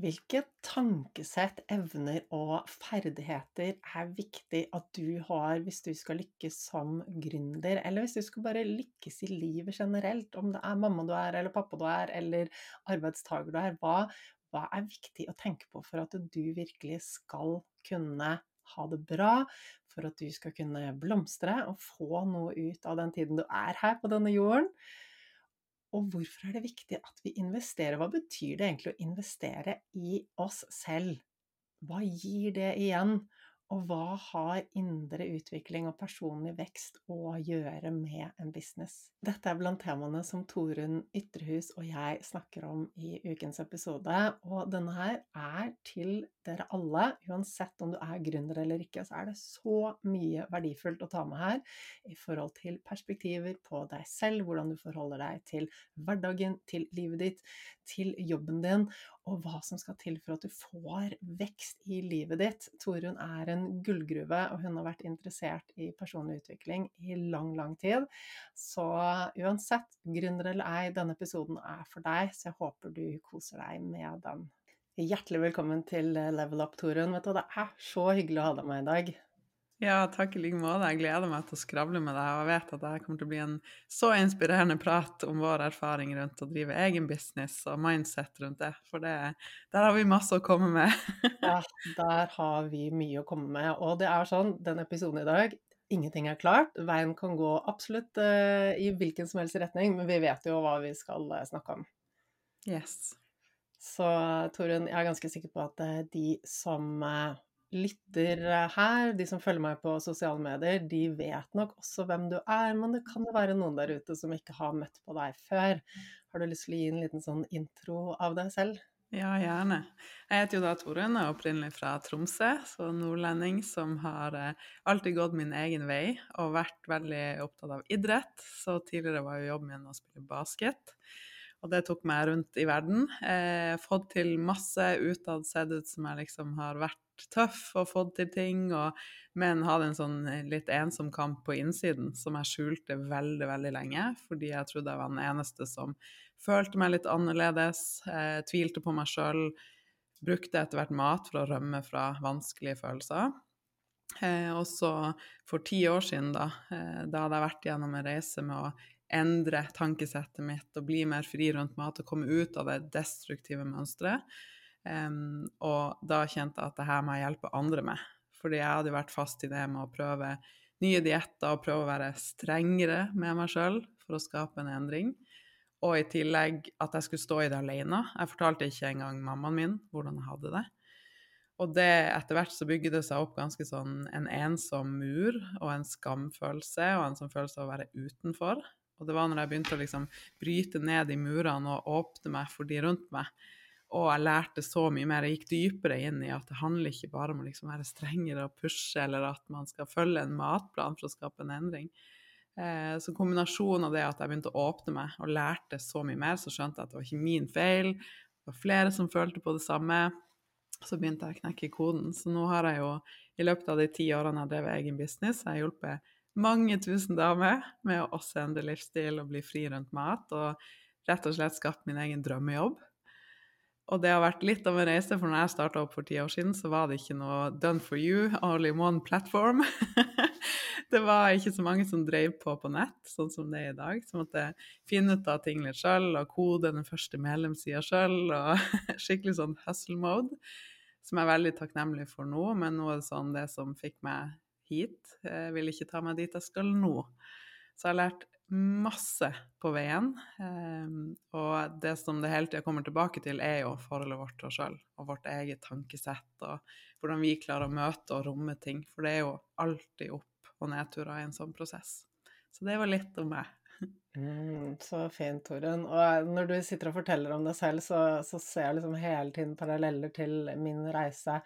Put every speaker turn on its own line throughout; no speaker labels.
Hvilke tankesett, evner og ferdigheter er viktig at du har hvis du skal lykkes som gründer, eller hvis du skal bare lykkes i livet generelt, om det er mamma du er, eller pappa du er, eller arbeidstaker du er? Hva, hva er viktig å tenke på for at du virkelig skal kunne ha det bra, for at du skal kunne blomstre og få noe ut av den tiden du er her på denne jorden? Og hvorfor er det viktig at vi investerer? Hva betyr det egentlig å investere i oss selv? hva gir det igjen? Og hva har indre utvikling og personlig vekst å gjøre med en business? Dette er blant temaene som Torunn Ytrehus og jeg snakker om i ukens episode. Og denne her er til dere alle. Uansett om du er gründer eller ikke, så er det så mye verdifullt å ta med her i forhold til perspektiver på deg selv, hvordan du forholder deg til hverdagen, til livet ditt, til jobben din, og hva som skal til for at du får vekst i livet ditt. Torunn er en gullgruve, og hun har vært interessert i personlig utvikling i lang, lang tid. Så uansett, gründer eller ei, denne episoden er for deg, så jeg håper du koser deg med den. Hjertelig velkommen til Level Up, Torunn. Vet du, det er så hyggelig å ha deg med i dag.
Ja, takk i like måte. Jeg gleder meg til å skravle med deg, og jeg vet at det kommer til å bli en så inspirerende prat om vår erfaring rundt å drive egen business og mindset rundt det, for det, der har vi masse å komme med.
ja, der har vi mye å komme med. Og det er sånn, den episoden i dag Ingenting er klart. Veien kan gå absolutt uh, i hvilken som helst retning, men vi vet jo hva vi skal uh, snakke om.
Yes.
Så Torunn, jeg er ganske sikker på at uh, de som lytter her, de som følger meg på sosiale medier, de vet nok også hvem du er, men det kan jo være noen der ute som ikke har møtt på deg før. Har du lyst til å gi en liten sånn intro av deg selv?
Ja, gjerne. Jeg heter jo da Torunn og er opprinnelig fra Tromsø, så nordlending som har eh, alltid gått min egen vei og vært veldig opptatt av idrett. Så tidligere var jo jobben min å spille basket, og det tok meg rundt i verden. Eh, fått til masse utad, sett ut som jeg liksom har vært tøff og fått til ting, og, men hadde en sånn litt ensom kamp på innsiden som jeg skjulte veldig, veldig lenge, fordi jeg trodde jeg var den eneste som følte meg litt annerledes, eh, tvilte på meg sjøl, brukte etter hvert mat for å rømme fra vanskelige følelser. Eh, og så for ti år siden, da, eh, da hadde jeg vært gjennom en reise med å endre tankesettet mitt og bli mer fri rundt mat og komme ut av det destruktive mønsteret. Um, og da kjente jeg at det her må jeg hjelpe andre med. Fordi jeg hadde vært fast i det med å prøve nye dietter og prøve å være strengere med meg sjøl for å skape en endring. Og i tillegg at jeg skulle stå i det alene. Jeg fortalte ikke engang mammaen min hvordan jeg hadde det. Og det, etter hvert så bygde det seg opp ganske sånn en ensom mur og en skamfølelse og en sånn følelse av å være utenfor. Og det var når jeg begynte å liksom bryte ned de murene og åpne meg for de rundt meg, og jeg lærte så mye mer. Jeg gikk dypere inn i at det handler ikke bare om å liksom være strengere og pushe, eller at man skal følge en matplan for å skape en endring. Eh, så kombinasjonen av det at jeg begynte å åpne meg og lærte så mye mer, så skjønte jeg at det var ikke min feil. Det var flere som følte på det samme. Så begynte jeg å knekke koden. Så nå har jeg jo i løpet av de ti årene jeg drev egen business, jeg har hjulpet mange tusen damer med å også endre livsstil og bli fri rundt mat, og rett og slett skapt min egen drømmejobb. Og det har vært litt av en reise, for når jeg starta opp for ti år siden, så var det ikke noe done for you, only one platform. det var ikke så mange som drev på på nett, sånn som det er i dag. Så måtte jeg finne ut av ting litt sjøl, og kode den første medlemssida sjøl, og skikkelig sånn hustle mode, som jeg er veldig takknemlig for nå. Men nå er det sånn det som fikk meg hit, jeg vil ikke ta meg dit jeg skal nå. Så jeg har lært masse på veien. Um, og det som det hele tida kommer tilbake til, er jo forholdet vårt til oss sjøl og vårt eget tankesett, og hvordan vi klarer å møte og romme ting. For det er jo alltid opp- og nedturer i en sånn prosess. Så det var litt om meg.
Mm, så fint, Torunn. Og når du sitter og forteller om deg selv, så, så, ser jeg liksom hele tiden paralleller til min reise.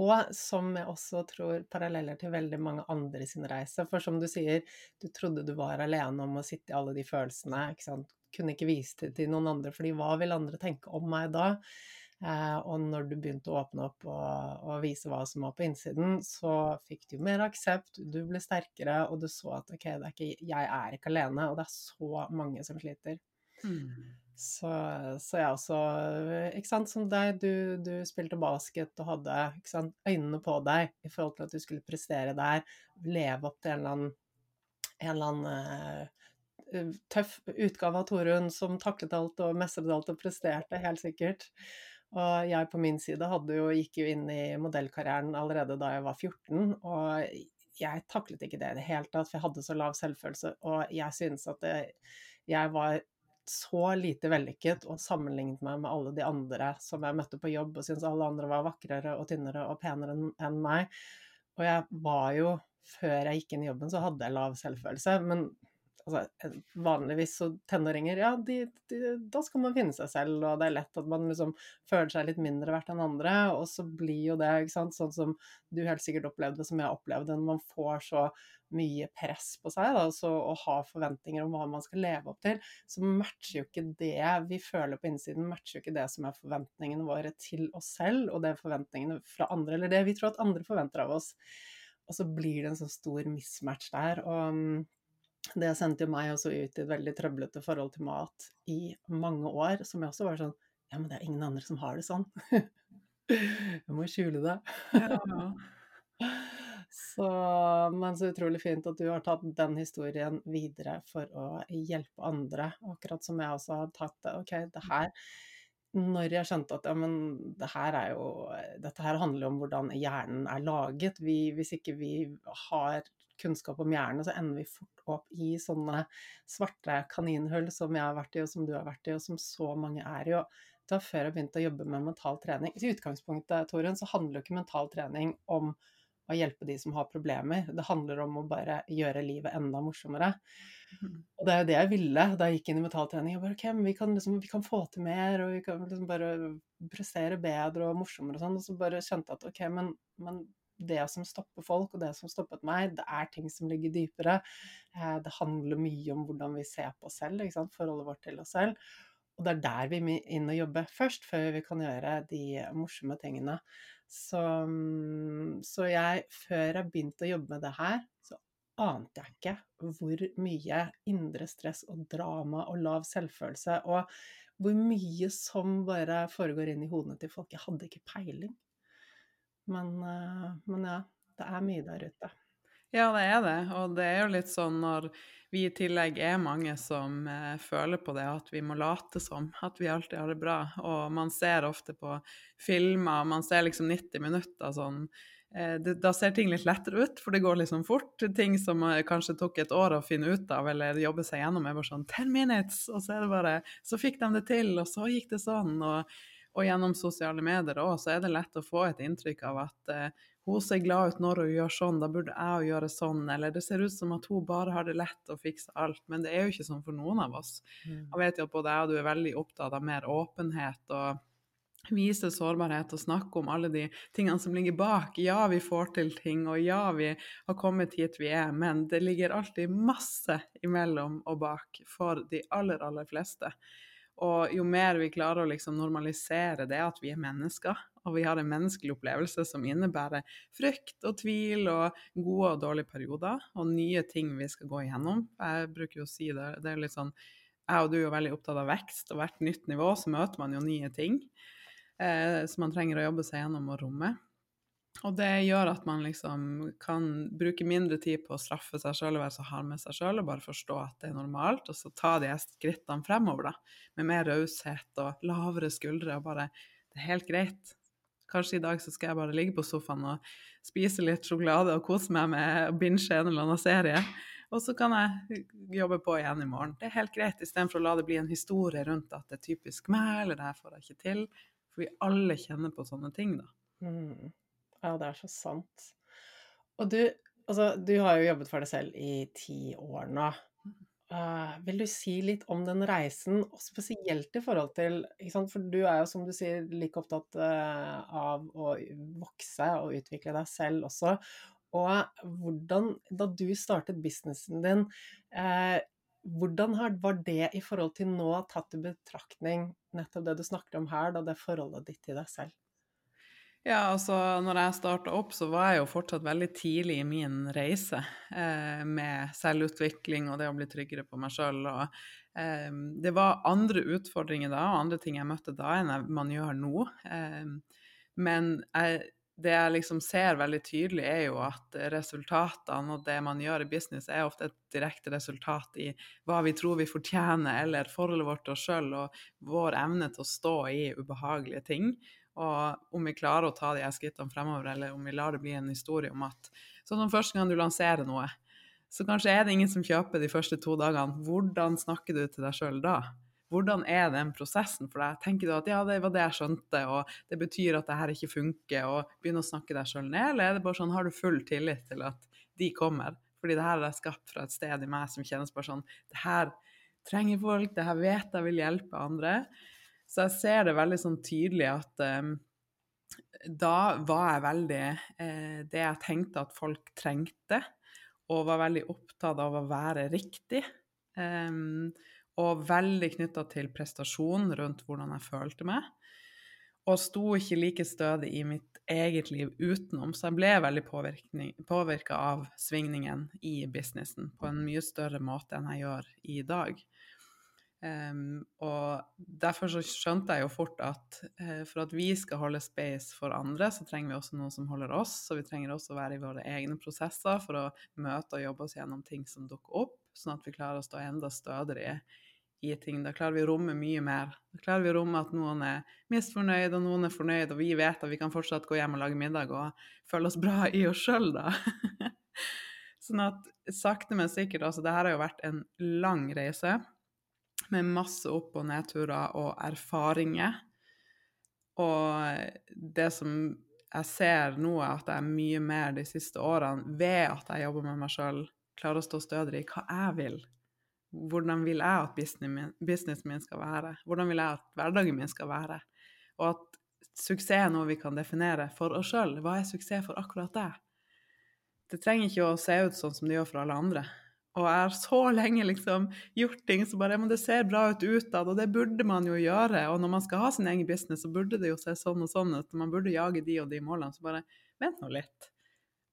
Og som jeg også tror paralleller til veldig mange andre sin reise. For som du sier, du trodde du var alene om å sitte i alle de følelsene. ikke sant? Kunne ikke vise det til noen andre, fordi hva vil andre tenke om meg da? Eh, og når du begynte å åpne opp og, og, vise hva som var på innsiden, så fikk du mer aksept, du ble sterkere, og du så at ok, er ikke, jeg er ikke alene, og det er så mange som sliter. Mm. Så, så, jeg også, ikke sant, som deg, du, du spilte basket og hadde sant, øynene på deg i forhold til at du skulle prestere der, leve opp til en eller annen, en eller annen uh, tøff utgave av Torunn som taklet alt og mestret alt og presterte, helt sikkert. Og jeg på min side jo, gikk jo inn i modellkarrieren allerede da jeg var 14, og jeg taklet ikke det i det hele tatt, for jeg hadde så lav selvfølelse, og jeg synes at det, jeg var så lite vellykket og sammenlignet meg med alle de andre som jeg møtte på jobb, og syntes alle andre var vakrere og tynnere og penere enn meg. Og jeg var jo Før jeg gikk inn i jobben, så hadde jeg lav selvfølelse, men altså, vanligvis så tenåringer, ja, de, de, da skal man finne seg selv, og det er lett at man liksom føler seg litt mindre verdt enn andre, og så blir jo det, ikke sant, sånn som du helt sikkert opplevde, som jeg opplevde, når man får så mye press på seg, da, så å ha forventninger om hva man skal leve opp til, så matcher jo ikke det vi føler på innsiden, matcher jo ikke det som er forventningene våre til oss selv, og det er forventningene fra andre, eller det vi tror at andre forventer av oss. Og så blir det en så stor mismatch der. og det sendte jo meg også ut i et veldig trøblete forhold til mat i mange år, som jeg også var sånn Ja, men det er ingen andre som har det sånn. jeg må skjule det. Ja. så, men så utrolig fint at du har tatt den historien videre for å hjelpe andre, akkurat som jeg også har tatt det. Ok, det her når jeg skjønte at ja, men det her er jo, dette her handler om hvordan hjernen er laget. Vi, hvis ikke vi har kunnskap om hjernen, så ender vi fort opp i sånne svarte kaninhull som jeg har vært i, og som du har vært i, og som så mange er i. Og da før jeg begynte å jobbe med mental trening I utgangspunktet, Torun, så handler jo ikke mental trening om å hjelpe de som har problemer. Det handler om å bare gjøre livet enda morsommere. Mm. Og det er jo det jeg ville da jeg gikk inn i mentaltrening. Jeg bare, ok, men vi kan, liksom, vi kan få til mer, og vi kan liksom bare prestere bedre og morsommere og sånn. Og så bare kjente jeg at ok, men, men det som stopper folk, og det som stoppet meg, det er ting som ligger dypere. Eh, det handler mye om hvordan vi ser på oss selv, forholdet vårt til oss selv. Og det er der vi må inn og jobbe først, før vi kan gjøre de morsomme tingene. Så, mm, så jeg, før jeg begynte å jobbe med det her, så ante jeg ikke hvor mye indre stress og drama og lav selvfølelse og hvor mye som bare foregår inn i hodene til folk. Jeg hadde ikke peiling. Men, eh, men ja, det er mye der ute.
Ja, det er det. Og det er jo litt sånn når vi i tillegg er mange som eh, føler på det, at vi må late som at vi alltid har det bra. Og man ser ofte på filmer, man ser liksom 90 minutter sånn eh, det, Da ser ting litt lettere ut, for det går liksom fort. Ting som eh, kanskje tok et år å finne ut av eller jobbe seg gjennom, er bare sånn 10 minutes, og så er det bare Så fikk de det til, og så gikk det sånn. og og gjennom sosiale medier òg, så er det lett å få et inntrykk av at eh, hun ser glad ut når hun gjør sånn, da burde jeg gjøre sånn. Eller det ser ut som at hun bare har det lett og fikser alt. Men det er jo ikke sånn for noen av oss. Mm. Jeg vet jo at både jeg og du er veldig opptatt av mer åpenhet og vise sårbarhet og snakke om alle de tingene som ligger bak. Ja, vi får til ting, og ja, vi har kommet hit vi er, men det ligger alltid masse imellom og bak for de aller, aller fleste. Og jo mer vi klarer å liksom normalisere det at vi er mennesker, og vi har en menneskelig opplevelse som innebærer frykt og tvil og gode og dårlige perioder, og nye ting vi skal gå igjennom. Jeg bruker jo å si det, det er litt sånn Jeg og du er jo veldig opptatt av vekst, og hvert nytt nivå så møter man jo nye ting eh, som man trenger å jobbe seg gjennom og romme. Og det gjør at man liksom kan bruke mindre tid på å straffe seg sjøl og være så hard med seg sjøl, og bare forstå at det er normalt, og så ta de skrittene fremover, da. Med mer raushet og lavere skuldre, og bare Det er helt greit. Kanskje i dag så skal jeg bare ligge på sofaen og spise litt sjokolade og kose meg med å binge en eller annen serie. Og så kan jeg jobbe på igjen i morgen. Det er helt greit, istedenfor å la det bli en historie rundt at det er typisk meg, eller det her får jeg ikke til. For vi alle kjenner på sånne ting, da.
Mm. Ja, det er så sant. Og du, altså, du har jo jobbet for deg selv i ti år nå. Uh, vil du si litt om den reisen, og spesielt i forhold til For du er jo, som du sier, like opptatt uh, av å vokse og utvikle deg selv også. Og hvordan, da du startet businessen din, uh, hvordan var det i forhold til nå tatt i betraktning nettopp det du snakker om her, da det forholdet ditt til deg selv?
Ja, altså når jeg starta opp, så var jeg jo fortsatt veldig tidlig i min reise eh, med selvutvikling og det å bli tryggere på meg sjøl. Eh, det var andre utfordringer da, og andre ting jeg møtte da enn man gjør nå. Eh, men jeg, det jeg liksom ser veldig tydelig, er jo at resultatene og det man gjør i business, er ofte et direkte resultat i hva vi tror vi fortjener, eller forholdet vårt til oss sjøl og vår evne til å stå i ubehagelige ting. Og om vi klarer å ta de skrittene fremover, eller om vi lar det bli en historie om at Sånn som første gang du lanserer noe, så kanskje er det ingen som kjøper de første to dagene. Hvordan snakker du til deg sjøl da? hvordan er den prosessen for deg? Tenker du at ja, det var det jeg skjønte, og det betyr at det her ikke funker, og begynner å snakke deg sjøl ned, eller er det bare sånn, har du full tillit til at de kommer? Fordi det her er skapt fra et sted i meg som kjennes bare sånn Det her trenger folk, det her vet jeg vil hjelpe andre. Så jeg ser det veldig sånn tydelig at um, da var jeg veldig eh, Det jeg tenkte at folk trengte, og var veldig opptatt av å være riktig. Um, og veldig knytta til prestasjon rundt hvordan jeg følte meg. Og sto ikke like stødig i mitt eget liv utenom, så jeg ble veldig påvirka av svingningen i businessen på en mye større måte enn jeg gjør i dag. Um, og derfor så skjønte jeg jo fort at uh, for at vi skal holde space for andre, så trenger vi også noen som holder oss. Så vi trenger også å være i våre egne prosesser for å møte og jobbe oss gjennom ting som dukker opp, sånn at vi klarer å stå enda stødigere i ting. Da klarer vi å romme mye mer. Da klarer vi å romme at noen er misfornøyd, og noen er fornøyd, og vi vet at vi kan fortsatt gå hjem og lage middag og føle oss bra i oss sjøl, da. sånn at sakte, men sikkert Altså, det her har jo vært en lang reise med masse opp- og nedturer og erfaringer. Og det som jeg ser nå, er at jeg mye mer de siste årene, ved at jeg jobber med meg sjøl, klarer å stå stødigere i hva jeg vil. Hvordan vil jeg at businessen min, min skal være? Hvordan vil jeg at hverdagen min skal være? Og at suksess er noe vi kan definere for oss sjøl. Hva er suksess for akkurat deg? Det trenger ikke å se ut sånn som det gjør for alle andre. Og jeg har så lenge liksom gjort ting som bare Men det ser bra ut utad, og det burde man jo gjøre. Og når man skal ha sin egen business, så burde det jo se sånn og sånn ut. Man burde jage de og de målene. Så bare vent nå litt.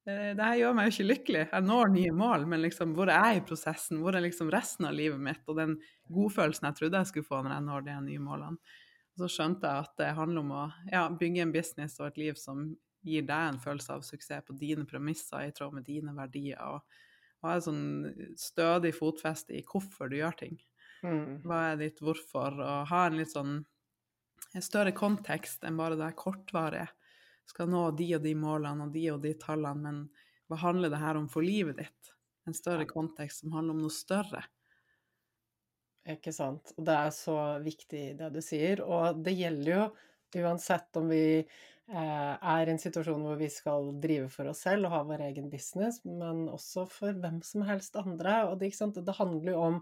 Det her gjør meg jo ikke lykkelig. Jeg når nye mål, men liksom, hvor er jeg i prosessen? Hvor er liksom resten av livet mitt og den godfølelsen jeg trodde jeg skulle få når jeg når de nye målene? Og så skjønte jeg at det handler om å ja, bygge en business og et liv som gir deg en følelse av suksess på dine premisser, i tråd med dine verdier. og ha et sånn stødig fotfeste i hvorfor du gjør ting. Mm. Hva er ditt hvorfor? Og ha en litt sånn en større kontekst enn bare det kortvarige. Skal nå de og de målene og de og de tallene, men hva handler det her om for livet ditt? En større kontekst som handler om noe større.
Ikke sant. Og det er så viktig det du sier. Og det gjelder jo uansett om vi er i en situasjon hvor vi skal drive for oss selv og ha vår egen business, men også for hvem som helst andre. Og det, det handler jo om,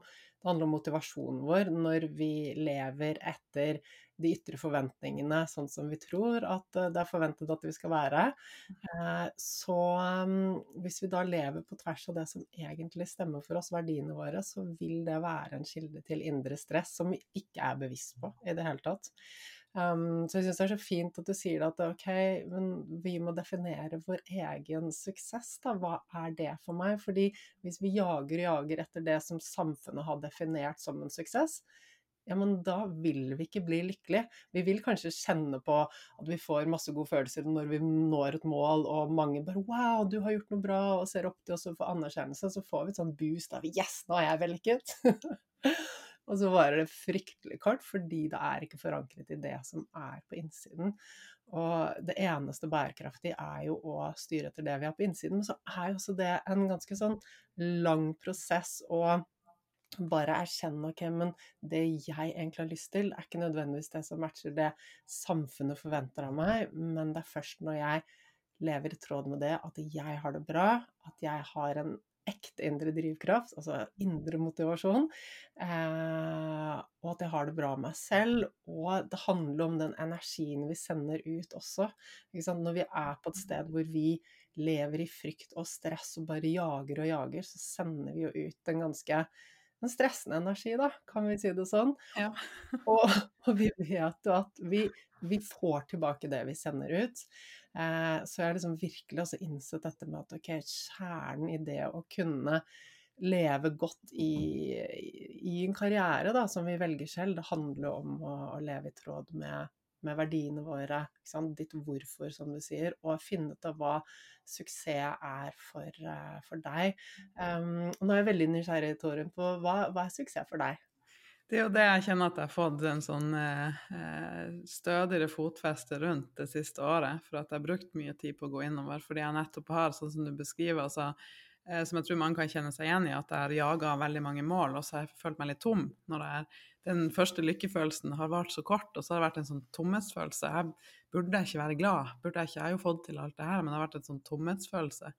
om motivasjonen vår når vi lever etter de ytre forventningene sånn som vi tror at eh, det er forventet at vi skal være. Eh, så mm, hvis vi da lever på tvers av det som egentlig stemmer for oss, verdiene våre, så vil det være en kilde til indre stress som vi ikke er bevisst på i det hele tatt. Um, så jeg syns det er så fint at du sier at ok, men vi må definere vår egen suksess, da. Hva er det for meg? Fordi hvis vi jager og jager etter det som samfunnet har definert som en suksess, ja, men da vil vi ikke bli lykkelige. Vi vil kanskje kjenne på at vi får masse gode følelser når vi når et mål, og mange bare 'wow, du har gjort noe bra', og ser opp til oss og får anerkjennelse. Så får vi et sånn boost av 'yes, nå er jeg vellykket'. Og så varer det fryktelig kort, fordi det er ikke forankret i det som er på innsiden. Og det eneste bærekraftige er jo å styre etter det vi har på innsiden. Men så er jo også det en ganske sånn lang prosess å bare erkjenne ok, men det jeg egentlig har lyst til, er ikke nødvendigvis det som matcher det samfunnet forventer av meg, men det er først når jeg lever i tråd med det, at jeg har det bra, at jeg har en ekte indre drivkraft, altså indre motivasjon. Eh, og at jeg har det bra med meg selv. Og det handler om den energien vi sender ut også. Når vi er på et sted hvor vi lever i frykt og stress og bare jager og jager, så sender vi jo ut en ganske en stressende energi, da, kan vi si det sånn. Ja. og, og, vi vet jo at vi, vi får tilbake det vi sender ut. Eh, så jeg har liksom virkelig også innsett dette med at ok, kjernen i det å kunne leve godt i, i en karriere da, som vi velger selv, det handler om å, å leve i tråd med, med verdiene våre, ditt hvorfor, som du sier, og finne ut av hva suksess er for, uh, for deg. Um, nå er jeg veldig nysgjerrig, Torunn, på hva, hva er suksess for deg?
Det er jo det jeg kjenner at jeg har fått en sånn eh, stødigere fotfeste rundt det siste året. For at jeg har brukt mye tid på å gå innover. Fordi jeg nettopp har, sånn som du beskriver, altså eh, som jeg tror mange kan kjenne seg igjen i, at jeg har jaga veldig mange mål, og så har jeg følt meg litt tom. når jeg, Den første lykkefølelsen har vart så kort, og så har det vært en sånn tomhetsfølelse. Jeg burde ikke være glad, burde jeg ikke, jeg har jo fått til alt det her, men det har vært en sånn tomhetsfølelse.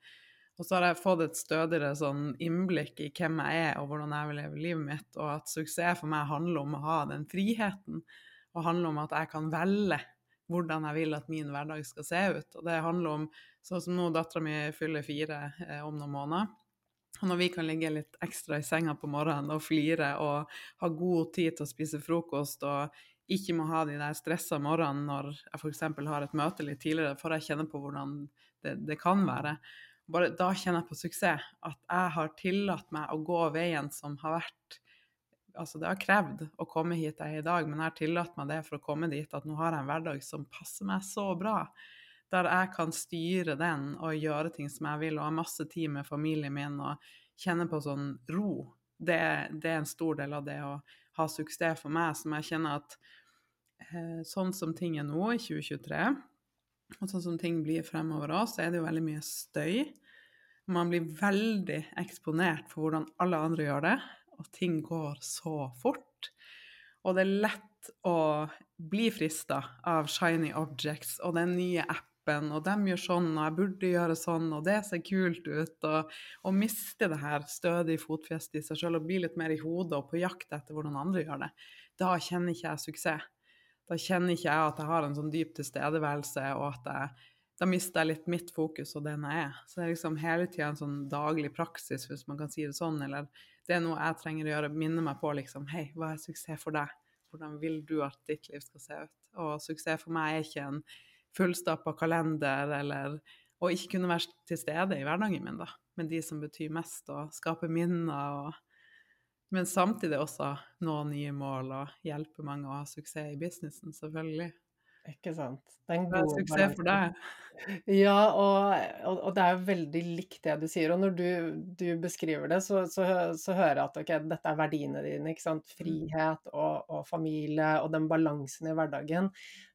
Og så har jeg fått et stødigere sånn innblikk i hvem jeg er, og hvordan jeg vil leve livet mitt, og at suksess for meg handler om å ha den friheten, og handler om at jeg kan velge hvordan jeg vil at min hverdag skal se ut. Og det handler om sånn som nå dattera mi fyller fire eh, om noen måneder. Og når vi kan ligge litt ekstra i senga på morgenen og flire og ha god tid til å spise frokost og ikke må ha de der stressa morgenene når jeg f.eks. har et møte litt tidligere, for jeg kjenner på hvordan det, det, kan være. Bare da kjenner jeg på suksess. At jeg har tillatt meg å gå veien som har vært altså det har krevd å komme hit jeg er i dag, men jeg har tillatt meg det for å komme dit at nå har jeg en hverdag som passer meg så bra. Der jeg kan styre den og gjøre ting som jeg vil, og ha masse tid med familien min og kjenne på sånn ro. Det, det, er en stor del av det å ha suksess for meg, som jeg kjenner at eh, sånn som ting er nå i 2023, og sånn som ting blir fremover òg, så er det jo veldig mye støy. Man blir veldig eksponert for hvordan alle andre gjør det og ting går så fort. Og det er lett å bli frista av shiny objects og den nye appen, og de gjør sånn, og jeg burde gjøre sånn, og det ser kult ut, og, og miste det her stødige fotfestet i seg sjøl og bli litt mer i hodet og på jakt etter hvordan andre gjør det, da kjenner ikke jeg suksess. Da kjenner ikke jeg at jeg har en sånn dyp tilstedeværelse, og at jeg da mister jeg litt mitt fokus og den jeg er. Så det er liksom hele tida en sånn daglig praksis, hvis man kan si det sånn, eller det er noe jeg trenger å gjøre, minne meg på liksom Hei, hva er suksess for deg? Hvordan vil du at ditt liv skal se ut? Og suksess for meg er ikke en fullstappa kalender eller å ikke kunne være til stede i hverdagen min, da, med de som betyr mest, og skape minner og Men samtidig også nå nye mål og hjelpe mange å ha suksess i businessen, selvfølgelig.
Ikke sant. Den
gode balansen. Suksess for deg.
Ja, og, og, og, det er jo veldig likt det du sier. Og når du, du beskriver det, så, så, så, hører jeg at ok, dette er verdiene dine. ikke sant? Mm. Frihet og, og familie og den balansen i hverdagen.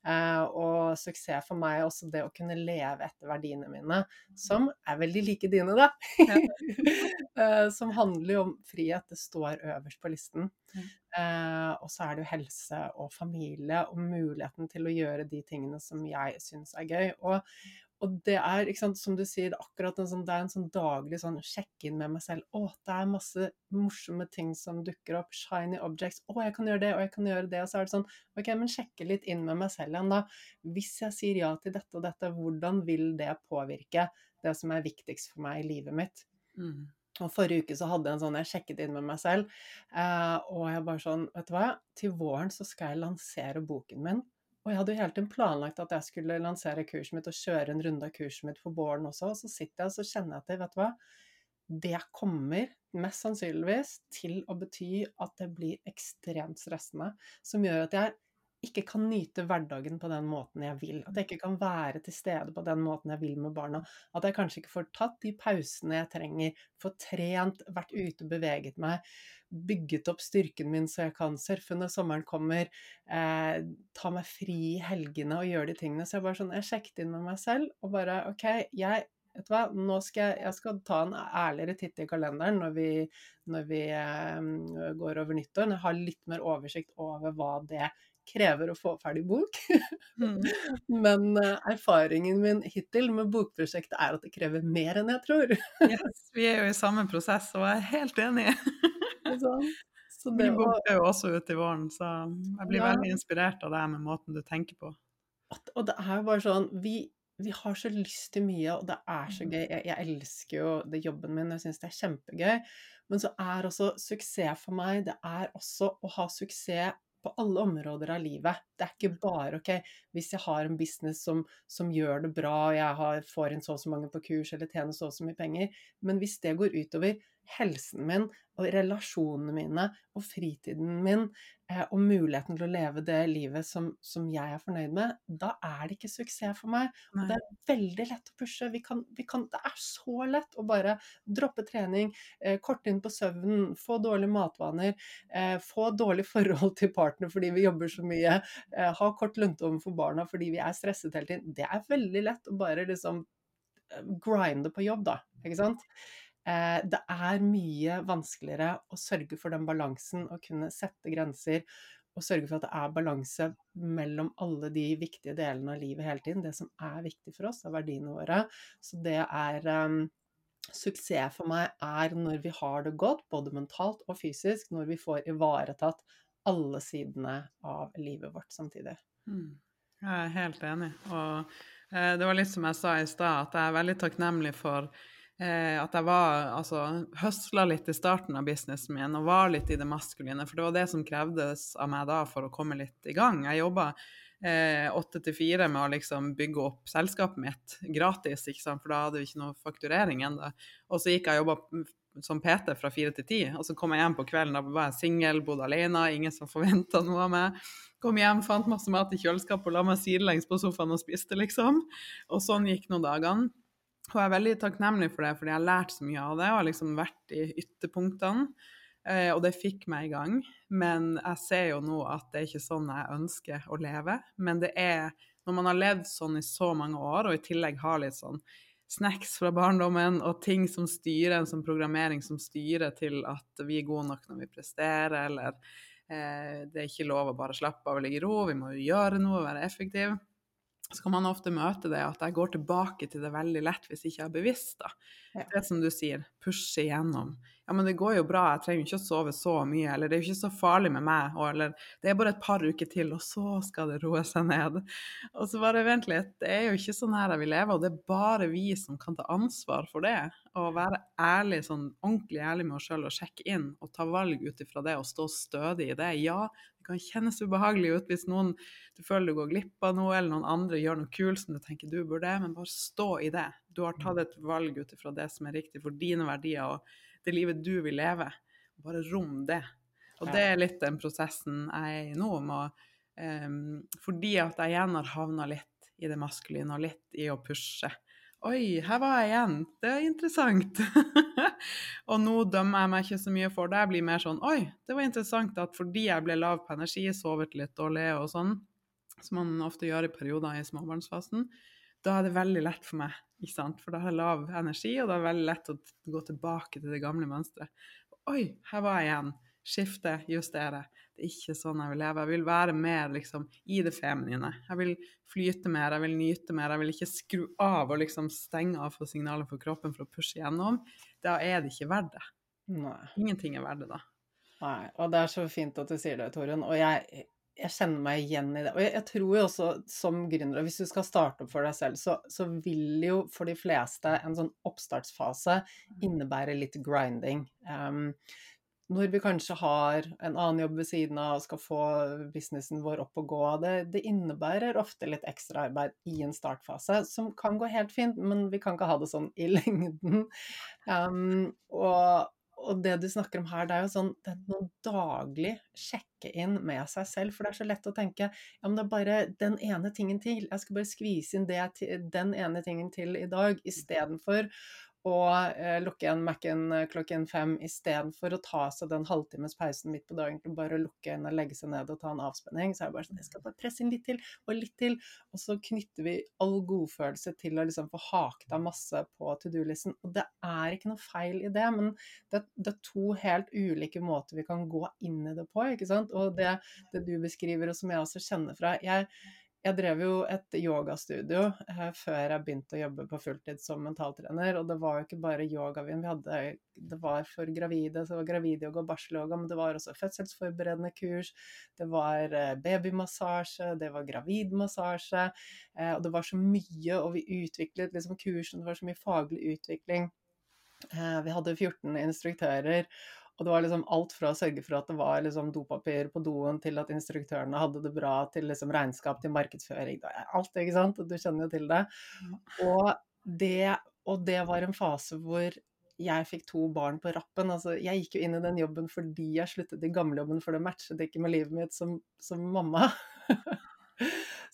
Eh, og suksess for meg er også det å kunne leve etter verdiene mine, som er veldig like dine, da. eh, som handler jo om frihet. Det står øverst på listen. Eh, og så er det jo helse og familie og muligheten til å gjøre de tingene som jeg syns er gøy. Og, og det er, sant, som du sier, er akkurat en sånn, det er en sånn daglig sånn sjekk-inn med meg selv. Å, det er masse morsomme ting som dukker opp. Shiny objects. Å, jeg kan gjøre det, og jeg kan gjøre det. Og så er det sånn, ok, men sjekke litt inn med meg selv igjen, da. Hvis jeg sier ja til dette og dette, hvordan vil det påvirke det som er viktigst for meg i livet mitt? Mm. Og Forrige uke så hadde jeg en sånn, jeg sjekket inn med meg selv, eh, og jeg bare sånn Vet du hva, til våren så skal jeg lansere boken min. Og jeg hadde jo hele tiden planlagt at jeg skulle lansere kurset mitt og kjøre en runde av kurset mitt for våren også. Og så sitter jeg og så kjenner jeg til, vet du hva, det kommer mest sannsynligvis til å bety at det blir ekstremt stressende. Som gjør at jeg ikke kan nyte hverdagen på den måten jeg vil. At jeg ikke kan være til stede på den måten jeg vil med barna. At jeg kanskje ikke får tatt de pausene jeg trenger, får trent, vært ute, beveget meg, bygget opp styrken min så jeg kan surfe når sommeren kommer, eh, ta meg fri i helgene og gjøre de tingene. Så jeg bare sånn, jeg sjekket inn med meg selv og bare OK, jeg vet du hva, nå skal jeg, jeg skal ta en ærligere titt i kalenderen når vi, når vi eh, går over nyttår. Når jeg har litt mer oversikt over hva det krever å få ferdig bok. Mm. Men uh, erfaringen min hittil med bokprosjektet er at det krever mer enn jeg tror.
yes, vi er jo i samme prosess, og jeg er helt enig. så det Min bok er jo også ute i våren, så jeg blir ja. veldig inspirert av det med måten du tenker på.
Og det er jo bare sånn vi, vi har så lyst til mye, og det er så mm. gøy. Jeg, jeg elsker jo det jobben min, jeg syns det er kjempegøy. Men så er også suksess for meg, det er også å ha suksess på alle områder av livet. Det er ikke bare ok, hvis jeg har en business som, som gjør det bra, og jeg har, får inn så og så mange på kurs eller tjener så og så mye penger, men hvis det går utover helsen min og relasjonene mine og fritiden min eh, og muligheten til å leve det livet som, som, jeg er fornøyd med, da er det ikke suksess for meg. Og det er veldig lett å pushe. Vi kan, vi kan, det er så lett å bare droppe trening, eh, korte inn på søvnen, få dårlige matvaner, eh, få dårlig forhold til partner fordi vi jobber så mye, eh, ha kort lunte overfor barna fordi vi er stresset hele tiden. Det er veldig lett å bare liksom eh, grinde på jobb, da. Ikke sant? Eh, det er mye vanskeligere å sørge for den balansen, å kunne sette grenser og sørge for at det er balanse mellom alle de viktige delene av livet hele tiden. Det som er viktig for oss, er verdiene våre. Så det er um, Suksess for meg er når vi har det godt, både mentalt og fysisk, når vi får ivaretatt alle sidene av livet vårt samtidig. Mm.
Jeg er helt enig. Og eh, det var litt som jeg sa i stad, at jeg er veldig takknemlig for at jeg var altså høsla litt i starten av businessen min og var litt i det maskuline. For det var det som krevdes av meg da for å komme litt i gang. Jeg jobba eh, åtte til fire med å liksom bygge opp selskapet mitt gratis, ikke sant? for da hadde vi ikke noe fakturering ennå. Og så gikk jeg og jobba som PT fra fire til ti, og så kom jeg hjem på kvelden. Da var jeg singel, bodde alene, ingen som forventa noe av meg. Kom hjem, fant masse mat i kjøleskapet og la meg sidelengs på sofaen og spiste, liksom. Og sånn gikk noen dagene. Og jeg er veldig takknemlig for det, fordi jeg har lært så mye av det og har liksom vært i ytterpunktene. Eh, og det fikk meg i gang. Men jeg ser jo nå at det er ikke sånn jeg ønsker å leve. Men det er når man har levd sånn i så mange år, og i tillegg har litt sånn snacks fra barndommen og ting som styrer, en sånn programmering som styrer til at vi er gode nok når vi presterer, eller eh, det er ikke lov å bare slappe av og ligge i ro, vi må jo gjøre noe, være effektive så kan man ofte møte det at jeg går tilbake til det veldig lett hvis ikke jeg er bevisst. da. Det som du sier, pushe igjennom. Ja, men det går jo bra, jeg trenger ikke å sove så mye, eller det er jo ikke så farlig med meg, og, eller det er bare et par uker til, og så skal det roe seg ned. Og så bare vent litt, det er jo ikke sånn her jeg vil leve, og det er bare vi som kan ta ansvar for det. Og være ærlig, sånn ordentlig ærlig med oss sjøl og sjekke inn og ta valg ut ifra det og stå stødig i det. Ja, det kan kjennes ubehagelig ut hvis noen du føler du går glipp av noe, eller noen andre gjør noe kult som du tenker du burde, men bare stå i det. Du har tatt et valg ut ifra det som er riktig for dine verdier og det livet du vil leve. Bare rom det. Og det er litt den prosessen jeg er i nå. Med, um, fordi at jeg igjen har havna litt i det maskuline og litt i å pushe. Oi, her var jeg igjen. Det er interessant. og nå dømmer jeg meg ikke så mye for det. Jeg blir mer sånn Oi, det var interessant at fordi jeg ble lav på energi, sovet litt dårlig og sånn, som man ofte gjør i perioder i småbarnsfasen, da er det veldig lett for meg. ikke sant? For da har jeg lav energi, og da er det veldig lett å gå tilbake til det gamle mønsteret. Oi, her var jeg igjen. Skifte, justere. Det er ikke sånn jeg vil leve. Jeg vil være mer liksom, i det feminine. Jeg vil flyte mer, jeg vil nyte mer. Jeg vil ikke skru av og liksom stenge av for signaler for kroppen for å pushe gjennom. Da er det ikke verdt det. Nei. Ingenting er verdt det da.
Nei, og det er så fint at du sier det, Torunn. Og jeg, jeg kjenner meg igjen i det. Og jeg, jeg tror jo også som gründer, hvis du skal starte opp for deg selv, så, så, vil jo for de fleste en sånn oppstartsfase innebære litt grinding. Um, når vi kanskje har en annen jobb ved siden av og skal få businessen vår opp og gå, det, det innebærer ofte litt ekstraarbeid i en startfase, som kan gå helt fint, men vi kan ikke ha det sånn i lengden. Um, og, og det du snakker om her, det er jo sånn det er noe daglig sjekke inn med seg selv. For det er så lett å tenke ja, men det er bare den ene tingen til. Jeg skal bare skvise inn det, den ene tingen til i dag, istedenfor og eh, lukke igjen Mac-en eh, klokken fem istedenfor å ta seg den halvtimes pausen midt på dagen til bare å lukke øynene, legge seg ned og ta en avspenning. Så er det bare sånn Jeg skal bare presse inn litt til og litt til. Og så knytter vi all godfølelse til å liksom få haket av masse på to do-listen. Og det er ikke noe feil i det, men det, det, er to helt ulike måter vi kan gå inn i det på, ikke sant. Og det, det du beskriver, og som jeg også kjenner fra jeg jeg drev jo et yogastudio eh, før jeg begynte å jobbe på fulltid som mentaltrener. Og det var jo ikke bare yogaen vi hadde, det var for gravide, så det var gravidyoga og barselyoga, men det var også fødselsforberedende kurs, det var eh, babymassasje, det var gravidmassasje. Eh, og det var så mye, og vi utviklet liksom kursen, det var så mye faglig utvikling. Vi hadde 14 instruktører. Og det var liksom alt fra å sørge for at det var liksom dopapir på doen, til at instruktørene hadde det bra, til liksom regnskap, til markedsføring. Alt, ikke sant? Du kjenner jo til det. Og det, og det var en fase hvor jeg fikk to barn på rappen. Altså, jeg gikk jo inn i den jobben fordi jeg sluttet i gamlejobben, for det matchet ikke med livet mitt som, som mamma.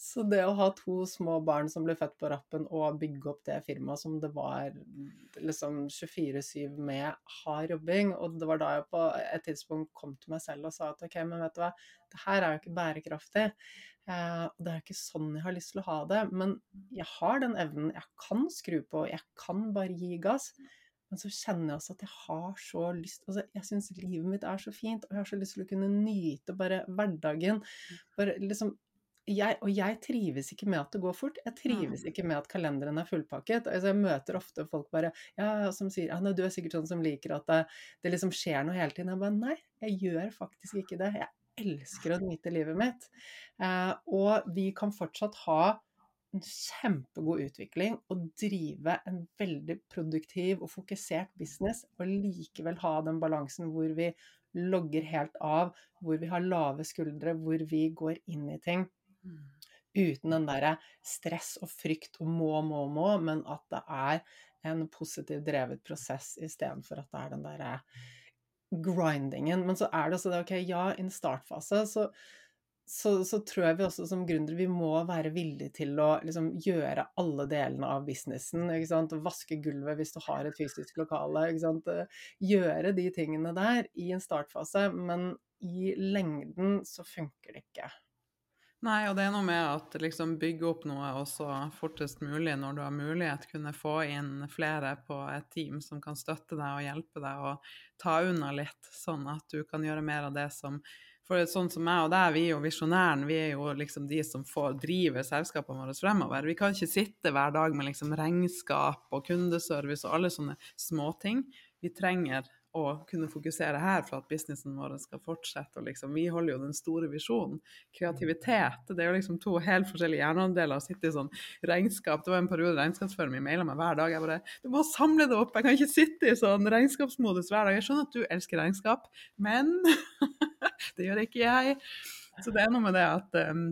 Så det å ha to små barn som ble født på rappen, og bygge opp det firmaet som det var liksom 24-7 med hard jobbing Og det var da jeg på et tidspunkt kom til meg selv og sa at ok, men vet du hva, det her er jo ikke bærekraftig. Eh, det er jo ikke sånn jeg har lyst til å ha det. Men jeg har den evnen. Jeg kan skru på, jeg kan bare gi gass. Men så kjenner jeg også at jeg har så lyst altså Jeg syns livet mitt er så fint, og jeg har så lyst til å kunne nyte bare hverdagen. Bare liksom jeg, og jeg trives ikke med at det går fort. Jeg trives ikke med at kalenderen er fullpakket. Altså, jeg møter ofte folk bare ja, som sier ja, du er sikkert sånn som liker at det, det liksom skjer noe hele tiden. Jeg bare nei, jeg gjør faktisk ikke det. Jeg elsker å nyte livet mitt. Eh, og vi kan fortsatt ha en kjempegod utvikling og drive en veldig produktiv og fokusert business, og likevel ha den balansen hvor vi logger helt av, hvor vi har lave skuldre, hvor vi går inn i ting. Uten den derre stress og frykt og må, må, må, men at det er en positiv drevet prosess istedenfor at det er den derre grindingen. Men så er det også det, ok, ja, i en startfase så, så, så, tror jeg vi også som gründere vi må være villige til å liksom, gjøre alle delene av businessen. ikke sant? Vaske gulvet hvis du har et fysisk lokale. ikke sant? Gjøre de tingene der i en startfase, men i lengden så funker det ikke.
Nei, og det er noe med at liksom bygge opp noe også fortest mulig når du har mulighet, kunne få inn flere på et team som kan støtte deg og hjelpe deg og ta unna litt, sånn at du kan gjøre mer av det som For sånn som meg og deg, vi er jo visjonæren, vi er jo liksom de som får drive selskapene våre fremover. Vi kan ikke sitte hver dag med liksom regnskap og kundeservice og alle sånne småting. Vi trenger å kunne fokusere her for at businessen vår skal fortsette. Liksom, vi holder jo den store visjonen. Kreativitet. Det er jo liksom to helt forskjellige hjerneandeler å sitte i sånn regnskap. Det var en periode regnskapsføreren min maila meg hver dag. Jeg bare Du må samle det opp! Jeg kan ikke sitte i sånn regnskapsmodus hver dag. Jeg skjønner at du elsker regnskap, men det gjør ikke jeg. Så det er noe med det at um,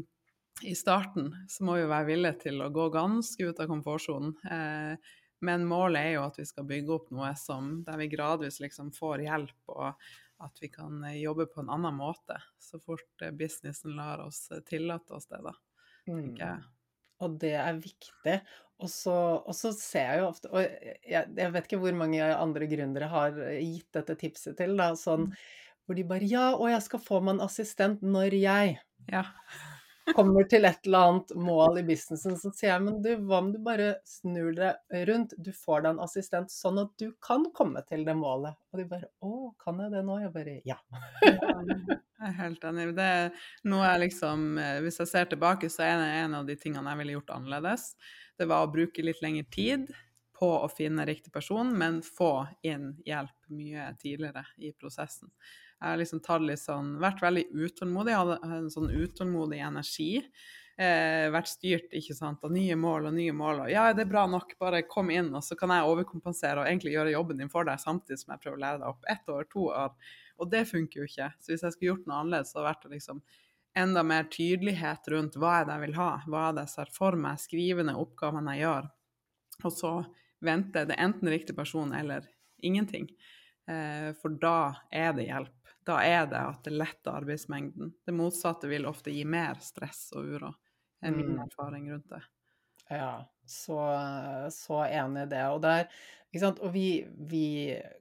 i starten så må vi være villige til å gå ganske ut av komfortsonen. Eh, men målet er jo at vi skal bygge opp noe som, der vi gradvis liksom får hjelp, og at vi kan eh, jobbe på en annen måte. Så fort eh, businessen lar oss eh, tillate oss det, da. tenker jeg. Mm.
Og det er viktig. Og så, ser jeg jo ofte Og jeg, jeg, vet ikke hvor mange andre gründere har gitt dette tipset til, da, sånn mm. hvor de bare Ja, og jeg skal få meg en assistent når jeg
Ja
kommer til et eller annet mål i businessen, så sier jeg men du, hva om du bare snur det rundt? Du får deg en assistent sånn at du kan komme til det målet. Og de bare å, kan jeg det nå? Jeg bare ja.
jeg er helt enig. Det er noe jeg liksom eh, Hvis jeg ser tilbake, så er det en av de tingene jeg ville gjort annerledes. Det var å bruke litt lengre tid på å finne riktig person, men få inn hjelp mye tidligere i prosessen. Jeg har liksom sånn, vært veldig utålmodig, hadde en sånn utålmodig energi. Eh, vært styrt ikke sant, av nye mål og nye mål. Og ja, det er bra nok, bare kom inn, og så kan jeg overkompensere og egentlig gjøre jobben din for deg samtidig som jeg prøver å lære deg opp ett år, to år. Og det funker jo ikke. Så hvis jeg skulle gjort noe annerledes, så hadde det vært liksom enda mer tydelighet rundt hva er det jeg vil ha, hva er det jeg ser for meg, skrive ned oppgavene jeg gjør, og så venter Det enten riktig person eller ingenting. Eh, for da er det hjelp da er det at det letter arbeidsmengden. Det motsatte vil ofte gi mer stress og uro. enn er min mm. erfaring rundt det.
Ja, så, så enig i det. Og der, og vi, vi,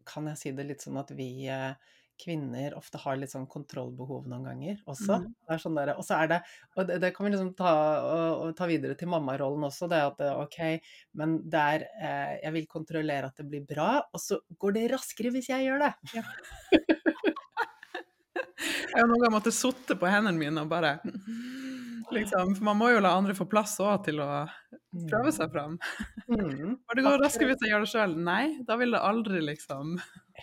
kan jeg si det litt sånn at vi eh, kvinner ofte har litt sånn kontrollbehov noen ganger også. Mm. Det er sånn der, og så er det Og det, det kan vi liksom ta, og, og ta videre til mammarollen også, det at OK, men der eh, Jeg vil kontrollere at det blir bra, og så går det raskere hvis jeg gjør det. Ja.
Jeg har noen ganger måtte sitte på hendene mine og bare liksom, For man må jo la andre få plass òg til å prøve seg fram. Mm. det går raskere hvis jeg gjør det sjøl. Nei, da vil det aldri, liksom.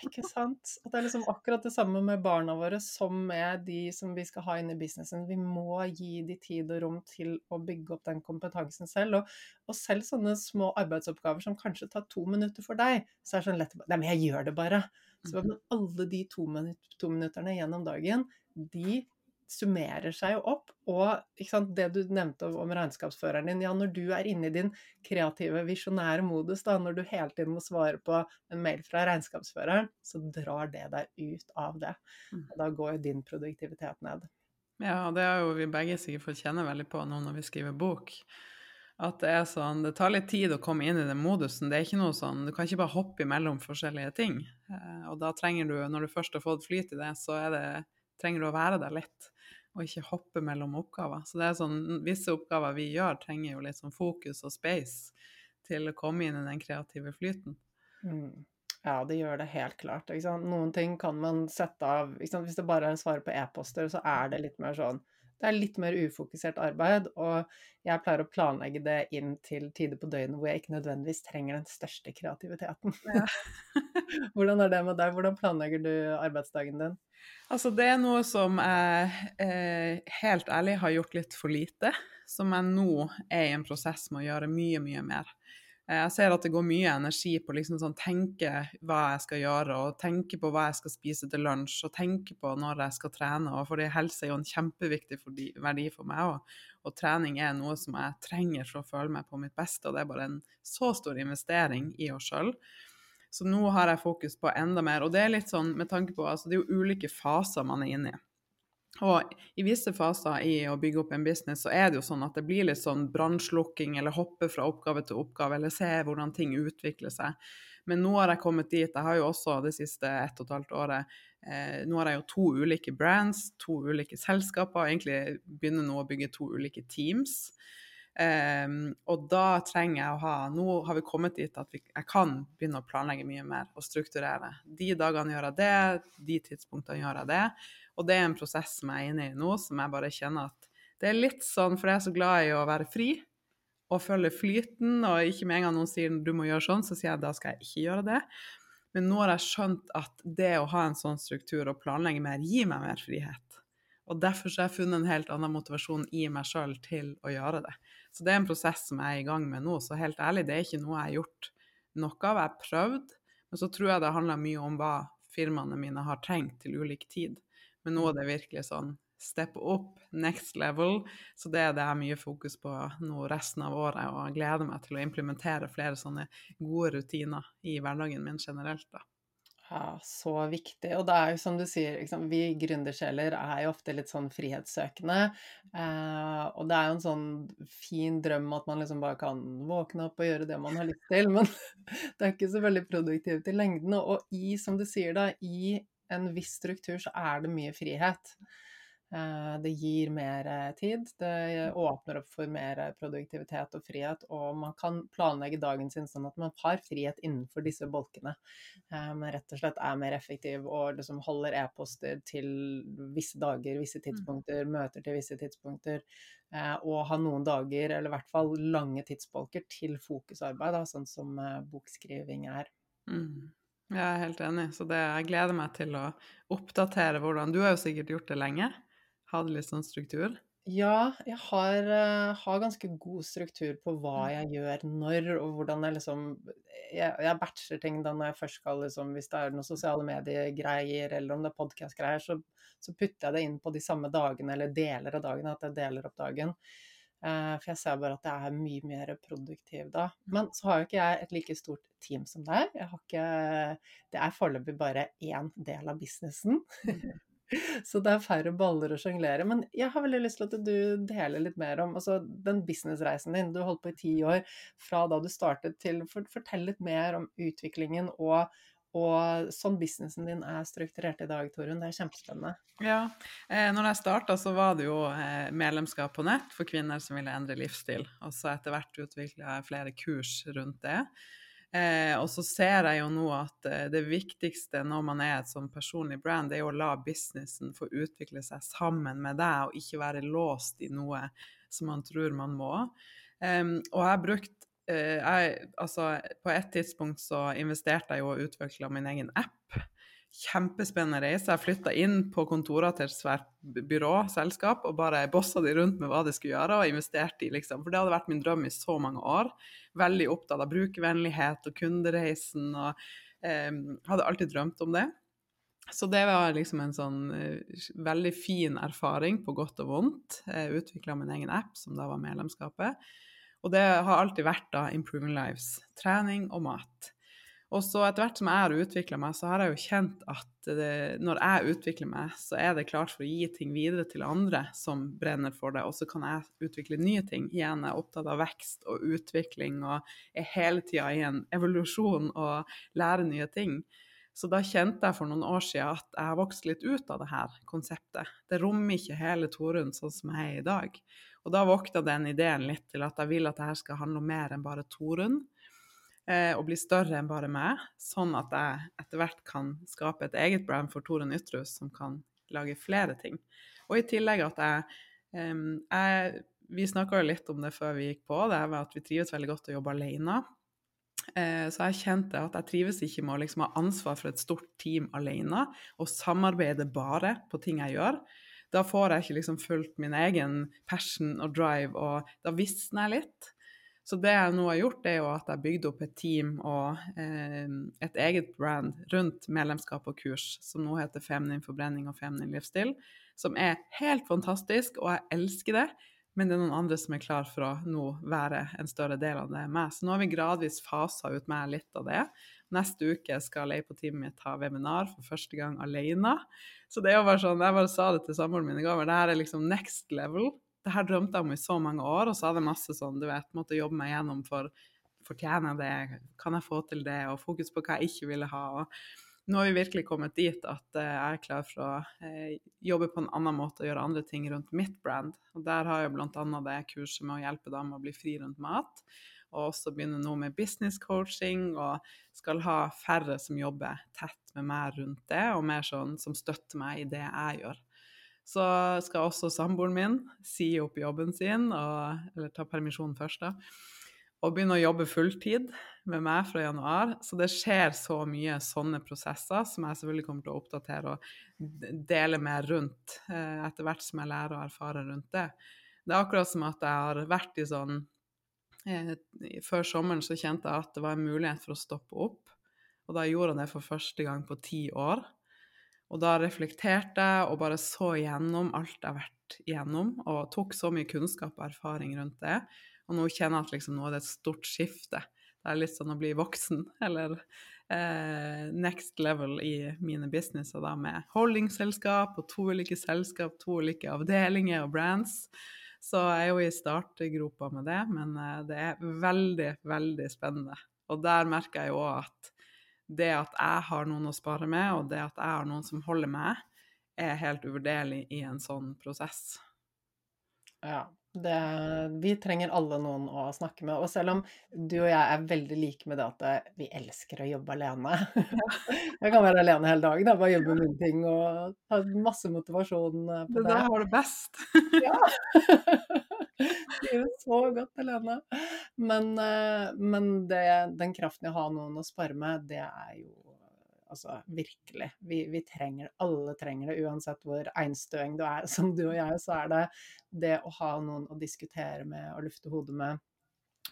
Ikke sant. Og det er liksom akkurat det samme med barna våre som med de som vi skal ha inn i businessen. Vi må gi de tid og rom til å bygge opp den kompetansen selv. Og, og selv sånne små arbeidsoppgaver som kanskje tar to minutter for deg, så er det sånn lett Nei, men jeg gjør det bare. Så alle de to, minutt, to minutterne gjennom dagen, de summerer seg jo opp. Og sant, det du nevnte om regnskapsføreren din, ja, når du er inne i din kreative, visjonære modus, da, når du hele tiden må svare på en mail fra regnskapsføreren, så drar det deg ut av det. Mm. Da går jo din produktivitet ned.
Ja, det har jo vi begge sikkert fått kjenne veldig på nå når vi skriver bok. At det er sånn Det tar litt tid å komme inn i den modusen. Det er ikke noe sånn Du kan ikke bare hoppe imellom forskjellige ting. Eh, og da trenger du, når du først har fått flyt i det, så er det, trenger du å være der litt. Og ikke hoppe mellom oppgaver. Så det er sånn Visse oppgaver vi gjør, trenger jo litt sånn fokus og space til å komme inn i den kreative flyten.
Mm. Ja, det gjør det helt klart. Noen ting kan man sette av Hvis det bare er å svare på e-poster, så er det litt mer sånn Det er litt mer ufokusert arbeid, og jeg pleier å planlegge det inn til tider på døgnet hvor jeg ikke nødvendigvis trenger den største kreativiteten. Ja. Hvordan er det med deg? Hvordan planlegger du arbeidsdagen din?
Altså, det er noe som jeg eh, helt ærlig har gjort litt for lite, som jeg nå er i en prosess med å gjøre mye, mye mer. Eh, jeg ser at det går mye energi på liksom sånn tenke hva jeg skal gjøre, og tenke på hva jeg skal spise til lunsj, og tenke på når jeg skal trene. Og fordi helse er jo en kjempeviktig verdi for meg, og, og, trening er noe som jeg trenger for å føle meg på mitt beste. Og det er bare en så stor investering i oss sjøl. Så nå har jeg fokus på enda mer. Og det er litt sånn med tanke på altså Det er jo ulike faser man er inne i. Og i visse faser i å bygge opp en business, så er det jo sånn at det blir litt sånn brannslukking, eller hoppe fra oppgave til oppgave, eller se hvordan ting utvikler seg. Men nå har jeg kommet dit. Jeg har jo også det siste ett og et halvt året eh, Nå har jeg jo to ulike brands, to ulike selskaper, og egentlig begynner nå å bygge to ulike teams. Um, og da trenger jeg å ha Nå har vi kommet dit at vi, jeg kan begynne å planlegge mye mer og strukturere. De dagene gjør jeg det, de tidspunktene gjør jeg det. Og det er en prosess som jeg er inne i nå, som jeg bare kjenner at det er litt sånn, for jeg er så glad i å være fri og følge flyten, og ikke med en gang noen sier du må gjøre sånn, så sier jeg da skal jeg ikke gjøre det. Men nå har jeg skjønt at det å ha en sånn struktur og planlegge mer gir meg mer frihet. Og derfor har jeg funnet en helt annen motivasjon i meg sjøl til å gjøre det. Så det er en prosess som jeg er i gang med nå. Så helt ærlig, det er ikke noe jeg har gjort noe av. Jeg har prøvd, men så tror jeg det handler mye om hva firmaene mine har trengt til ulik tid. Men nå er det virkelig sånn step up, next level. Så det er det jeg mye fokus på nå resten av året, og jeg gleder meg til å implementere flere sånne gode rutiner i hverdagen min generelt. da.
Ja, så viktig. Og det er jo som du sier, liksom, vi gründersjeler er jo ofte litt sånn frihetssøkende. Eh, og det er jo en sånn fin drøm at man liksom bare kan våkne opp og gjøre det man har lyst til, men det er ikke så veldig produktivt i lengden. Og i, som du sier da, i en viss struktur så er det mye frihet. Eh, det gir mer eh, tid, det åpner opp for mer produktivitet og frihet, og man kan planlegge dagen sin sånn at man har frihet innenfor disse bolkene. Eh, men rett og slett er mer effektiv og liksom holder e-poster til visse dager, visse mm. tidspunkter, møter til visse tidspunkter. Og har noen dager, eller i hvert fall lange tidsbolker, til fokusarbeid, da, sånn som bokskriving er.
Mm. Jeg er helt enig, så det, jeg gleder meg til å oppdatere hvordan Du har jo sikkert gjort det lenge? Hatt litt sånn struktur?
Ja, jeg har, uh, har, ganske god struktur på hva jeg gjør når, og hvordan jeg liksom Jeg, jeg batcher ting da når jeg først skal liksom Hvis det er noen sosiale mediegreier, eller om det er podkast-greier, så, så, putter jeg det inn på de samme dagene, eller deler av dagen, at jeg deler opp dagen. Eh, for jeg ser bare at jeg er mye mer produktiv da. Men så har jo ikke jeg et like stort team som deg. Jeg har ikke, det er foreløpig bare én del av businessen. Så det er færre baller å sjonglere. Men jeg har veldig lyst til at du deler litt mer om altså, den businessreisen din. Du holdt på i ti år, fra da du startet til Fortell litt mer om utviklingen og og sånn businessen din er strukturert i dag, Torunn. Det er kjempespennende.
Ja. Eh, når jeg starta, så var det jo eh, medlemskap på nett for kvinner som ville endre livsstil. Og så etter hvert utvikla jeg flere kurs rundt det. Eh, og så ser jeg jo nå at det viktigste når man er et sånn personlig brand, det er jo å la businessen få utvikle seg sammen med deg, og ikke være låst i noe som man tror man må. Um, og jeg har brukt jeg, altså, på et tidspunkt så investerte jeg jo og utvikla min egen app. Kjempespennende reise. Jeg flytta inn på kontorene til et svært byrå, selskap, og bare bossa de rundt med hva de skulle gjøre, og investerte i, liksom. For det hadde vært min drøm i så mange år. Veldig opptatt av brukervennlighet og kundereisen, og eh, hadde alltid drømt om det. Så det var liksom en sånn uh, veldig fin erfaring på godt og vondt. Jeg utvikla min egen app, som da var medlemskapet. Og det har alltid vært da Improving Lives. Trening og mat. Og så etter hvert som jeg har utvikla meg, så har jeg jo kjent at det, når jeg utvikler meg, så er det klart for å gi ting videre til andre som brenner for det, og så kan jeg utvikle nye ting. Igjen er jeg opptatt av vekst og utvikling og er hele tida i en evolusjon og lærer nye ting. Så da kjente jeg for noen år siden at jeg har vokst litt ut av det her konseptet. Det rommer ikke hele Torunn sånn som jeg er i dag. Og da våkna den ideen litt til at jeg vil at dette skal handle om mer enn bare Torunn. eh, og bli større enn bare meg, sånn at jeg etter hvert kan skape et eget brand for Torunn Ytrus som kan lage flere ting. Og i tillegg at jeg, eh, jeg Vi snakka jo litt om det før vi gikk på, det er at vi trives veldig godt å jobbe alene. Eh, så jeg kjente at jeg trives ikke med å liksom ha ansvar for et stort team alene og samarbeide bare på ting jeg gjør. Da får jeg ikke liksom fulgt min egen passion og drive, og da visner jeg litt. Så det jeg nå har gjort, er jo at jeg bygde opp et team og eh, et eget brand rundt medlemskap og kurs, som nå heter Feminin forbrenning og Feminin livsstil, som er helt fantastisk, og jeg elsker det. Men det er noen andre som er klar for å nå være en større del av det enn meg. Så nå har vi gradvis fasa ut meg litt av det. Neste uke skal jeg på teamet mitt ha webinar for første gang alene. Så det er jo bare sånn, jeg bare sa det til samboeren min i går, det her er liksom next level. Det her drømte jeg om i så mange år, og så hadde jeg masse sånn, du vet, måtte jobbe meg gjennom for fortjener det, kan jeg få til det, og fokus på hva jeg ikke ville ha. og nå har vi virkelig kommet dit at eh, jeg er klar for å eh, jobbe på en annen måte og gjøre andre ting rundt mitt brand. Og der har jeg bl.a. det kurset med å hjelpe dem å bli fri rundt mat. Og også begynne nå med business coaching, og skal ha færre som jobber tett med meg rundt det, og mer sånn som støtter meg i det jeg gjør. Så skal også samboeren min si opp jobben sin, og, eller ta permisjon først, da og begynne å jobbe fulltid med meg fra januar. Så det skjer så mye sånne prosesser som jeg selvfølgelig kommer til å oppdatere og dele mer rundt eh, etter hvert som jeg lærer og erfarer rundt det. Det er akkurat som at jeg har vært i sånn eh, Før sommeren så kjente jeg at det var en mulighet for å stoppe opp. Og da gjorde jeg det for første gang på ti år. Og da reflekterte jeg og bare så gjennom alt jeg har vært igjennom, og tok så mye kunnskap og erfaring rundt det. Og nå kjenner jeg at liksom, nå er det et stort skifte. Det er litt sånn å bli voksen, eller eh, next level i mine businesser da med holdingselskap og to ulike selskap, to ulike avdelinger og brands. Så jeg er jo i startgropa med det, men eh, det er veldig, veldig spennende. Og der merker jeg jo òg at det at jeg har noen å spare med, og det at jeg har noen som holder med, er helt uvurderlig i en sånn prosess.
Ja, det, vi trenger alle noen å snakke med. Og selv om du og jeg er veldig like med det at eh, vi elsker å jobbe alene Jeg kan være alene hele dagen, bare jobbe med min ting og ha masse motivasjon eh,
på det. Det der har det best.
ja. Trives så godt alene. Men, eh, men det, den kraften i å ha noen å spare med, det er jo Altså virkelig. Vi, vi, trenger Alle trenger det, uansett hvor einstøing du er som du og jeg. Så er det det å ha noen å diskutere med og lufte hodet med.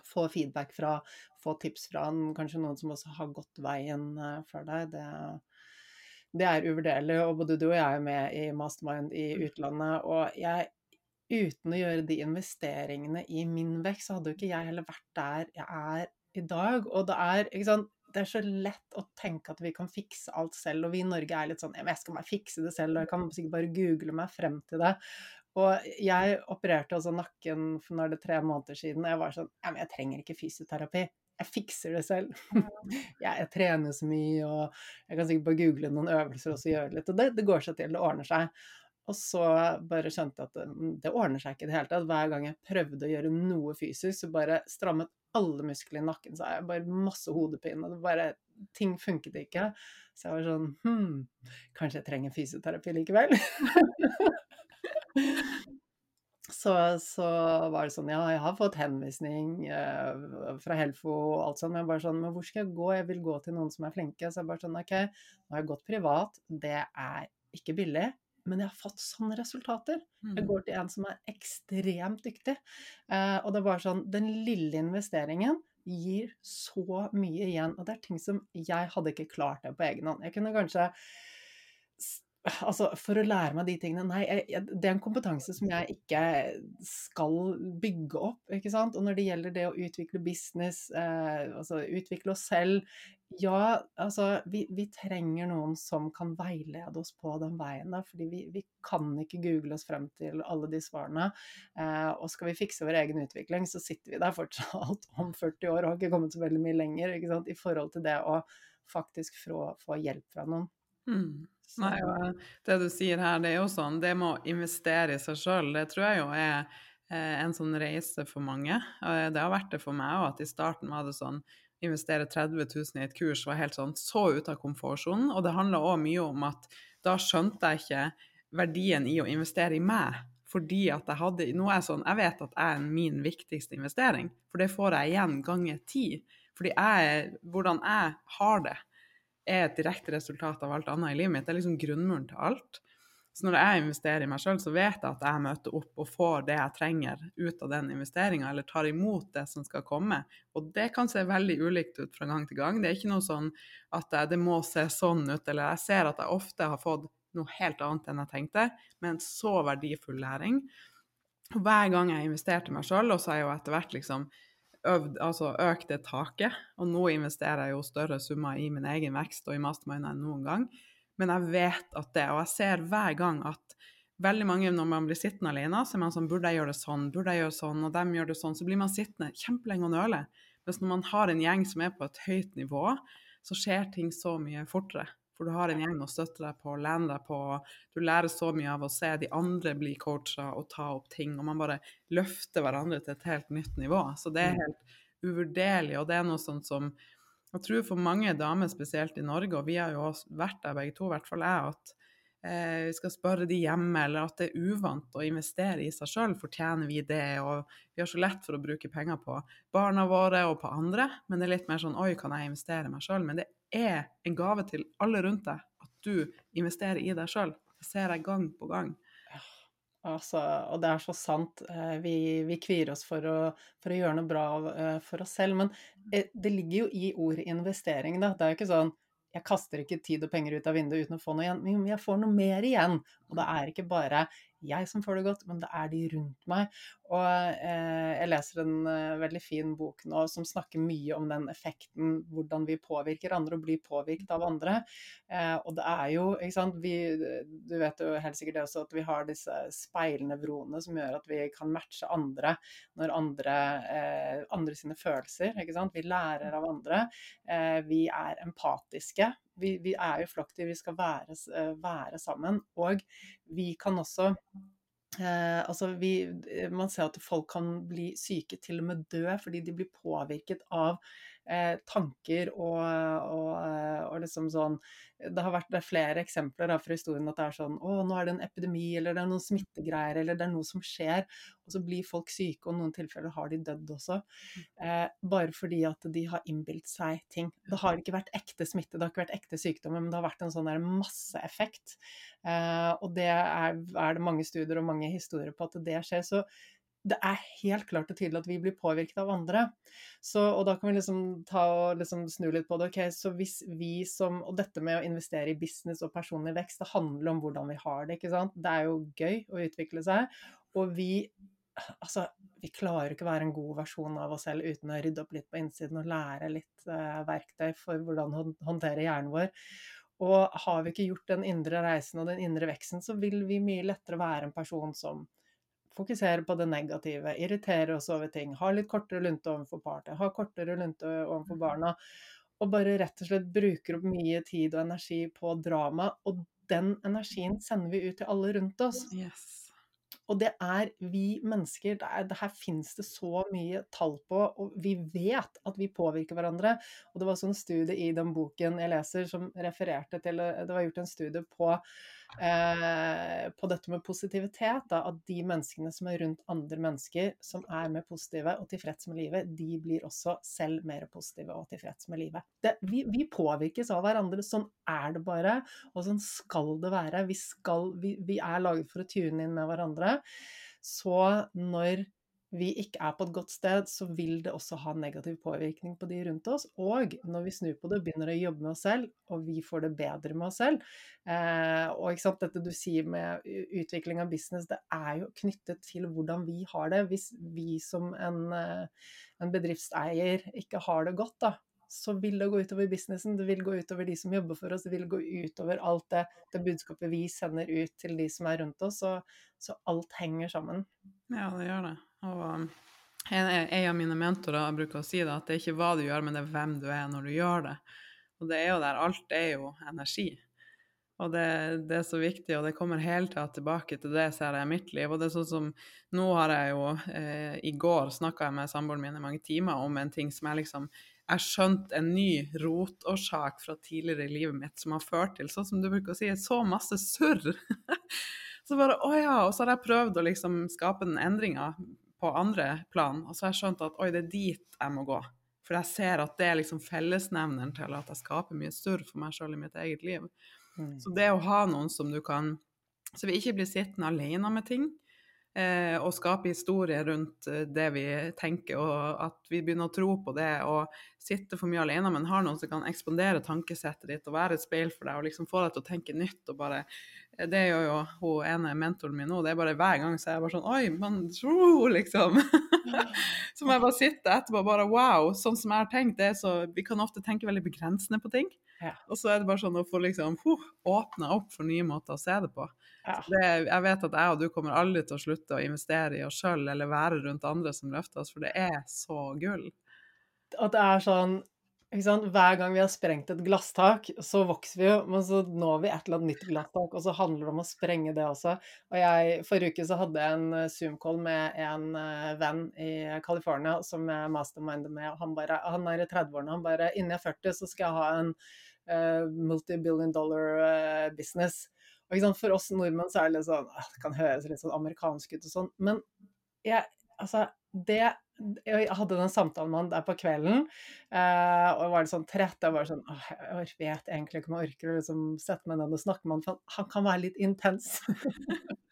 Få feedback fra, få tips fra kanskje noen som også har gått veien for deg. Det, det er uvurderlig. Og både du og jeg er med i Mastermind i mm. utlandet. Og jeg uten å gjøre de investeringene i min vekst, så hadde jo ikke jeg heller vært der jeg er i dag. Og det er, ikke sant det er så lett å tenke at vi kan fikse alt selv, og vi i Norge er litt sånn Jeg skal bare fikse det selv, og jeg kan sikkert bare google meg frem til det. Og jeg opererte også nakken for når det er tre måneder siden, og jeg var sånn men jeg trenger ikke fysioterapi. Jeg fikser det selv. jeg, jeg, trener så mye, og jeg kan sikkert bare google noen øvelser og så gjøre litt. Og det, det går seg til, det ordner seg. Og så bare skjønte jeg at det, det ordner seg ikke i det hele tatt. Hver gang jeg prøvde å gjøre noe fysisk, så bare strammet alle muskler i nakken, jeg bare masse hodepine. Det bare, ting funket ikke. Så jeg var sånn Hm, kanskje jeg trenger fysioterapi likevel? så, så, var det sånn Ja, jeg har fått henvisning eh, fra Helfo og alt sånt, men jeg bare sånn Men hvor skal jeg gå? Jeg vil gå til noen som er flinke. Så jeg bare sånn OK, nå har jeg gått privat. Det er ikke billig men jeg har fått sånne resultater. Jeg mm. går til en som er ekstremt dyktig. Eh, og det er bare sånn Den lille investeringen gir så mye igjen. Og det er ting som jeg hadde ikke klart det på egen hånd. Jeg kunne kanskje Altså, for å lære meg de tingene Nei, jeg, det er en kompetanse som jeg ikke skal bygge opp, ikke sant. Og når det gjelder det å utvikle business, eh, altså utvikle oss selv Ja, altså, vi, vi, trenger noen som kan veilede oss på den veien der. Fordi vi, vi kan ikke google oss frem til alle de svarene. Eh, og skal vi fikse vår egen utvikling, så sitter vi der fortsatt om 40 år og har ikke kommet så veldig mye lenger, i forhold til det å faktisk få, få hjelp fra noen.
Mm. Nei, det du sier her, det er jo sånn, det med å investere i seg sjøl, det tror jeg jo er eh, en sånn reise for mange. Det har vært det for meg òg, at i starten var det sånn investere 30 000 i et kurs var helt sånn så ute av komfortsonen. Og det handla òg mye om at da skjønte jeg ikke verdien i å investere i meg. Fordi at jeg hadde Nå er jeg sånn, jeg vet at jeg er min viktigste investering, for det får jeg igjen ganger ti. Fordi jeg, hvordan jeg har det, er et direkte resultat av alt annet i livet mitt. Det er liksom grunnmuren til alt. Så når jeg investerer i meg sjøl, så vet jeg at jeg møter opp og får det jeg trenger ut av den investeringa, eller tar imot det som skal komme. Og det kan se veldig ulikt ut fra gang til gang. Det er ikke noe sånn at det må se sånn ut, eller jeg ser at jeg ofte har fått noe helt annet enn jeg tenkte, med en så verdifull læring. Hver gang jeg investerte i meg sjøl, og så har jeg jo etter hvert liksom øvd, altså økt det taket, og nå investerer jeg jo større summer i min egen vekst og i mastermind enn noen gang, men jeg vet at det, og jeg ser hver gang at veldig mange når man blir sittende alene, så er man sånn Burde jeg gjøre det sånn? Burde jeg gjøre sånn? Og dem gjør det sånn. Så blir man sittende kjempelenge og nøle. Mens når man har en gjeng som er på et høyt nivå, så skjer ting så mye fortere. For du har en gjeng å støtte deg på, lene deg på. Du lærer så mye av å se de andre bli coacha og ta opp ting. Og man bare løfter hverandre til et helt nytt nivå. Så det er mm. helt uvurderlig. Og det er noe sånt som jeg tror for mange damer, spesielt i Norge, og vi har jo vært der begge to, i hvert fall jeg, at eh, vi skal spørre de hjemme, eller at det er uvant å investere i seg sjøl. Fortjener vi det? Og vi har så lett for å bruke penger på barna våre og på andre, men det er litt mer sånn oi, kan jeg investere meg sjøl? Men det er en gave til alle rundt deg at du investerer i deg sjøl. Det ser jeg gang på gang.
Altså, og det er så sant. Eh, vi, vi kvier oss for å, for å, gjøre noe bra eh, for oss selv. Men eh, det ligger jo i ordet investering, da. Det er jo ikke sånn jeg kaster ikke tid og penger ut av vinduet uten å få noe igjen, men jeg får noe mer igjen. Og det er ikke bare jeg som får det godt, men det er de rundt meg. Og eh, jeg leser en eh, veldig fin bok nå som snakker mye om den effekten, hvordan vi påvirker andre og blir påvirket av andre. Eh, og det er jo, ikke sant vi, Du vet jo helt sikkert det også at vi har disse speilnevronene som gjør at vi kan matche andre når andre, eh, andre sine følelser. ikke sant? Vi lærer av andre. Eh, vi er empatiske. Vi, vi er jo flokkdyr, vi skal være, eh, være, sammen. Og vi kan også eh, altså vi, man ser at folk kan bli syke, til og med dø, fordi de blir påvirket av eh, tanker og, og, eh, og, liksom sånn Det har vært det flere eksempler da, fra historien at det er sånn Å, nå er det en epidemi, eller det er noen smittegreier, eller det er noe som skjer. Og så blir folk syke, og i noen tilfeller har de dødd også. Eh, bare fordi at de har innbilt seg ting. Det har ikke vært ekte smitte, det har ikke vært ekte sykdommer, men det har vært en sånn der masseeffekt. Eh, og det er, er det mange studier og mange historier på at det skjer. Så det er helt klart og tydelig at vi blir påvirket av andre. Så, og da kan vi liksom ta og liksom snu litt på det. ok, så hvis vi som, Og dette med å investere i business og personlig vekst, det handler om hvordan vi har det. ikke sant? Det er jo gøy å utvikle seg. Og vi altså, vi klarer ikke å være en god versjon av oss selv uten å rydde opp litt på innsiden og lære litt uh, verktøy for hvordan å håndtere hjernen vår. Og har vi ikke gjort den indre reisen og den indre veksten, så vil vi mye lettere være en person som fokusere på det negative, irritere oss over ting, ha litt kortere lunte overfor partiet, ha kortere lunte overfor mm. barna. Og bare rett og slett bruker opp mye tid og energi på drama. Og den energien sender vi ut til alle rundt oss.
Yes.
Og det er vi mennesker det, er, det Her fins det så mye tall på, og vi vet at vi påvirker hverandre. Og det var sånn studie i den boken jeg leser som refererte til Det var gjort en studie på eh, på dette med positivitet, da, at de menneskene som er rundt andre mennesker, som er mer positive og tilfreds med livet, de blir også selv mer positive og tilfreds med livet. Det, vi, vi, påvirkes av hverandre. Sånn er det bare, og sånn skal det være. Vi, skal, vi, vi er laget for å tune inn med hverandre. Så når vi ikke er på et godt sted, så vil det også ha negativ påvirkning på de rundt oss. Og når vi snur på det og begynner å jobbe med oss selv, og vi får det bedre med oss selv eh, Og sant, dette du sier med utvikling av business, det er jo knyttet til hvordan vi har det. Hvis vi som en, eh, en bedriftseier ikke har det godt, da, så vil det gå utover businessen, det vil gå utover de som jobber for oss, det vil gå utover alt det, det budskapet vi sender ut til de som er rundt oss. Så, så alt henger sammen.
Ja, det gjør det. Og um, en, en av mine mentorer bruker å si det, at det er ikke hva du gjør, men det er hvem du er når du gjør det. Og det er jo der. Alt er jo energi. Og det, det, er så viktig, og det kommer hele tida tilbake til det, ser jeg i mitt liv. Og det er sånn som Nå har jeg jo eh, I går snakka jeg med samboeren min i mange timer om en ting som jeg liksom jeg skjønte en ny rotårsak fra tidligere i livet mitt som har ført til, sånn som du bruker å si, så masse surr. så bare å ja, og så har jeg prøvd å liksom skape den endringa på andre plan, og så har jeg skjønt at oi, det er dit jeg må gå. For jeg ser at det er liksom fellesnevneren til at jeg skaper mye surr for meg sjøl i mitt eget liv. Mm. Så det å ha noen som du kan Så vi ikke blir sittende alene med ting, og skape historier rundt eh, det vi tenker, og at vi begynner å tro på det, og sitte for mye alene, men har noen som kan ekspandere tankesettet ditt og være et speil for deg, og liksom få deg til å tenke nytt og bare eh, det gjør jo hun ene mentoren min nå. Det er bare hver gang så er jeg bare sånn Oi, man tror liksom. så må jeg bare sitte etterpå og bare wow. Sånn som jeg har tenkt, det er så Vi kan ofte tenke veldig begrensende på ting. Ja. Og så er det bare sånn å få liksom åpna opp for nye måter å se det på. Ja. Det, jeg vet at jeg og du kommer aldri til å slutte å investere i oss sjøl eller være rundt andre som løfter oss, for det er så gull.
At det er sånn hver gang vi har sprengt et glasstak, så vokser vi jo, men så når vi et eller annet nytt glasstak, og så handler det om å sprenge det også. Og jeg, Forrige uke så hadde jeg en eh, Zoom-call med en uh, venn i California som jeg masterminder med. og Han, bare, han er i 30-årene. Han bare Innen jeg er 40 så skal jeg ha en uh, multi-billion dollar uh, business. Og For oss nordmenn så er det litt sånn Det kan høres litt sånn amerikansk ut og sånn, men jeg, altså, det jeg hadde den samtalen med han der på kvelden, eh, og var litt sånn trett. Jeg var sånn åh, Jeg vet egentlig ikke om jeg orker å liksom sette meg ned og snakke med han, for han kan være litt intens.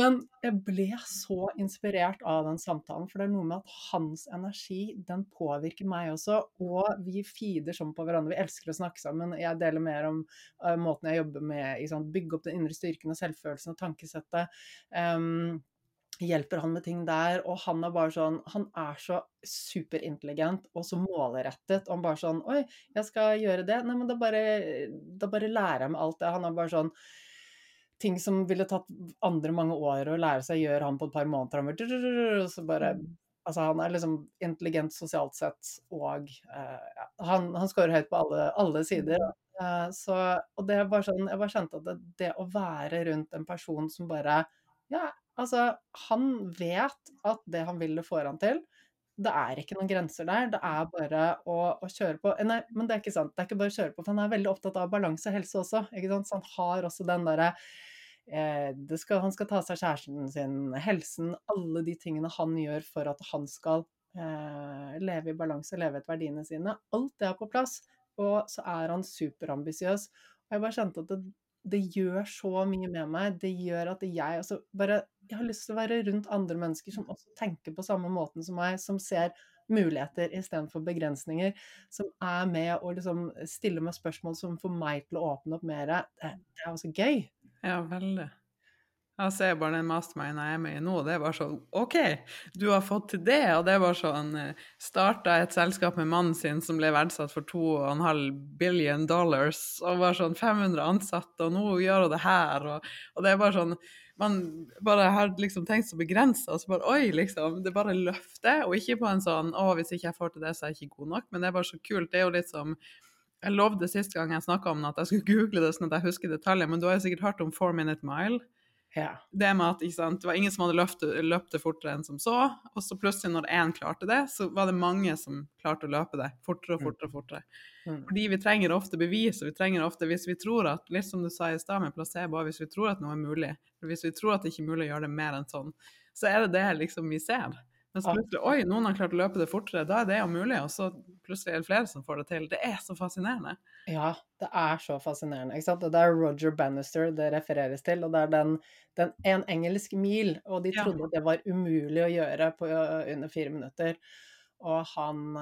Men jeg ble så inspirert av den samtalen, for det er noe med at hans energi, den påvirker meg også. Og vi feeder sånn på hverandre. Vi elsker å snakke sammen. Jeg deler mer om uh, måten jeg jobber med, liksom, bygge opp den indre styrken og selvfølelsen og tankesettet. Um, hjelper han med ting der, og han er bare sånn Han er så superintelligent og så målrettet. Og han bare sånn Oi, jeg skal gjøre det. Nei, men da bare, da bare lærer jeg meg alt det. Han er bare sånn Ting som ville tatt andre mange år å lære seg, gjør han på et par måneder. Han bare, så bare mm. Altså, han er liksom intelligent sosialt sett, og uh, han, han scorer høyt på alle, alle sider. Uh, så, og det var sånn Jeg bare kjente at det, det å være rundt en person som bare Ja, Altså, han vet at det han vil, det får han til. Det er ikke noen grenser der. Det er bare å, å, kjøre på. Nei, men det er ikke sant. Det er ikke bare å kjøre på, for han er veldig opptatt av balanse og helse også. ikke sant? Så han har også den derre eh, skal, Han skal ta seg kjæresten sin, helsen, alle de tingene han gjør for at han skal eh, leve i balanse, leve etter verdiene sine. Alt det er på plass. Og så er han superambisiøs. Og jeg bare kjente at det, det gjør så mye med meg. Det gjør at jeg også bare Jeg har lyst til å være rundt andre mennesker som også tenker på samme måten som meg, som ser muligheter istedenfor begrensninger, som er med og liksom stiller meg spørsmål som får meg til å åpne opp mer. Det, det er også gøy.
Ja, veldig. Jeg ser bare den masterminden jeg er med i nå, det er bare sånn OK, du har fått til det. Og det er bare sånn eh, Starta et selskap med mannen sin som ble verdsatt for 2,5 billion dollars, og bare sånn 500 ansatte, og nå gjør hun det her, og, og, det er bare sånn man bare har liksom tenkt så begrensa, og så bare oi, liksom. Det bare løfter, og ikke på en sånn å, hvis ikke jeg får til det, så er jeg ikke god nok. Men det er bare så kult. Det er jo litt som Jeg lovde sist gang jeg snakka om det, at jeg skulle google det sånn at jeg husker detaljer, men du har jo sikkert hørt om four minute mile? Ja. Det med at sant, det var ingen som hadde løpt, løpt det fortere enn som så, og så plutselig når én klarte det, så var det mange som klarte å løpe det fortere og mm. fortere. og fortere. Mm. Fordi vi trenger ofte bevis, og vi trenger ofte, hvis vi tror at litt som du sa i stad med placebo, hvis vi tror at noe er mulig, hvis vi tror at det ikke er mulig å gjøre det mer enn sånn, så er det det liksom vi ser. Mens plutselig oi, noen har klart å løpe det fortere, da er det jo mulig, og så plutselig er det flere som får det til. Det er så fascinerende.
Ja, det er så fascinerende. ikke sant? Og det er Roger Bannister det refereres til, og det er den, den en engelsk mil, og de trodde ja. det var umulig å gjøre på under fire minutter. Og han,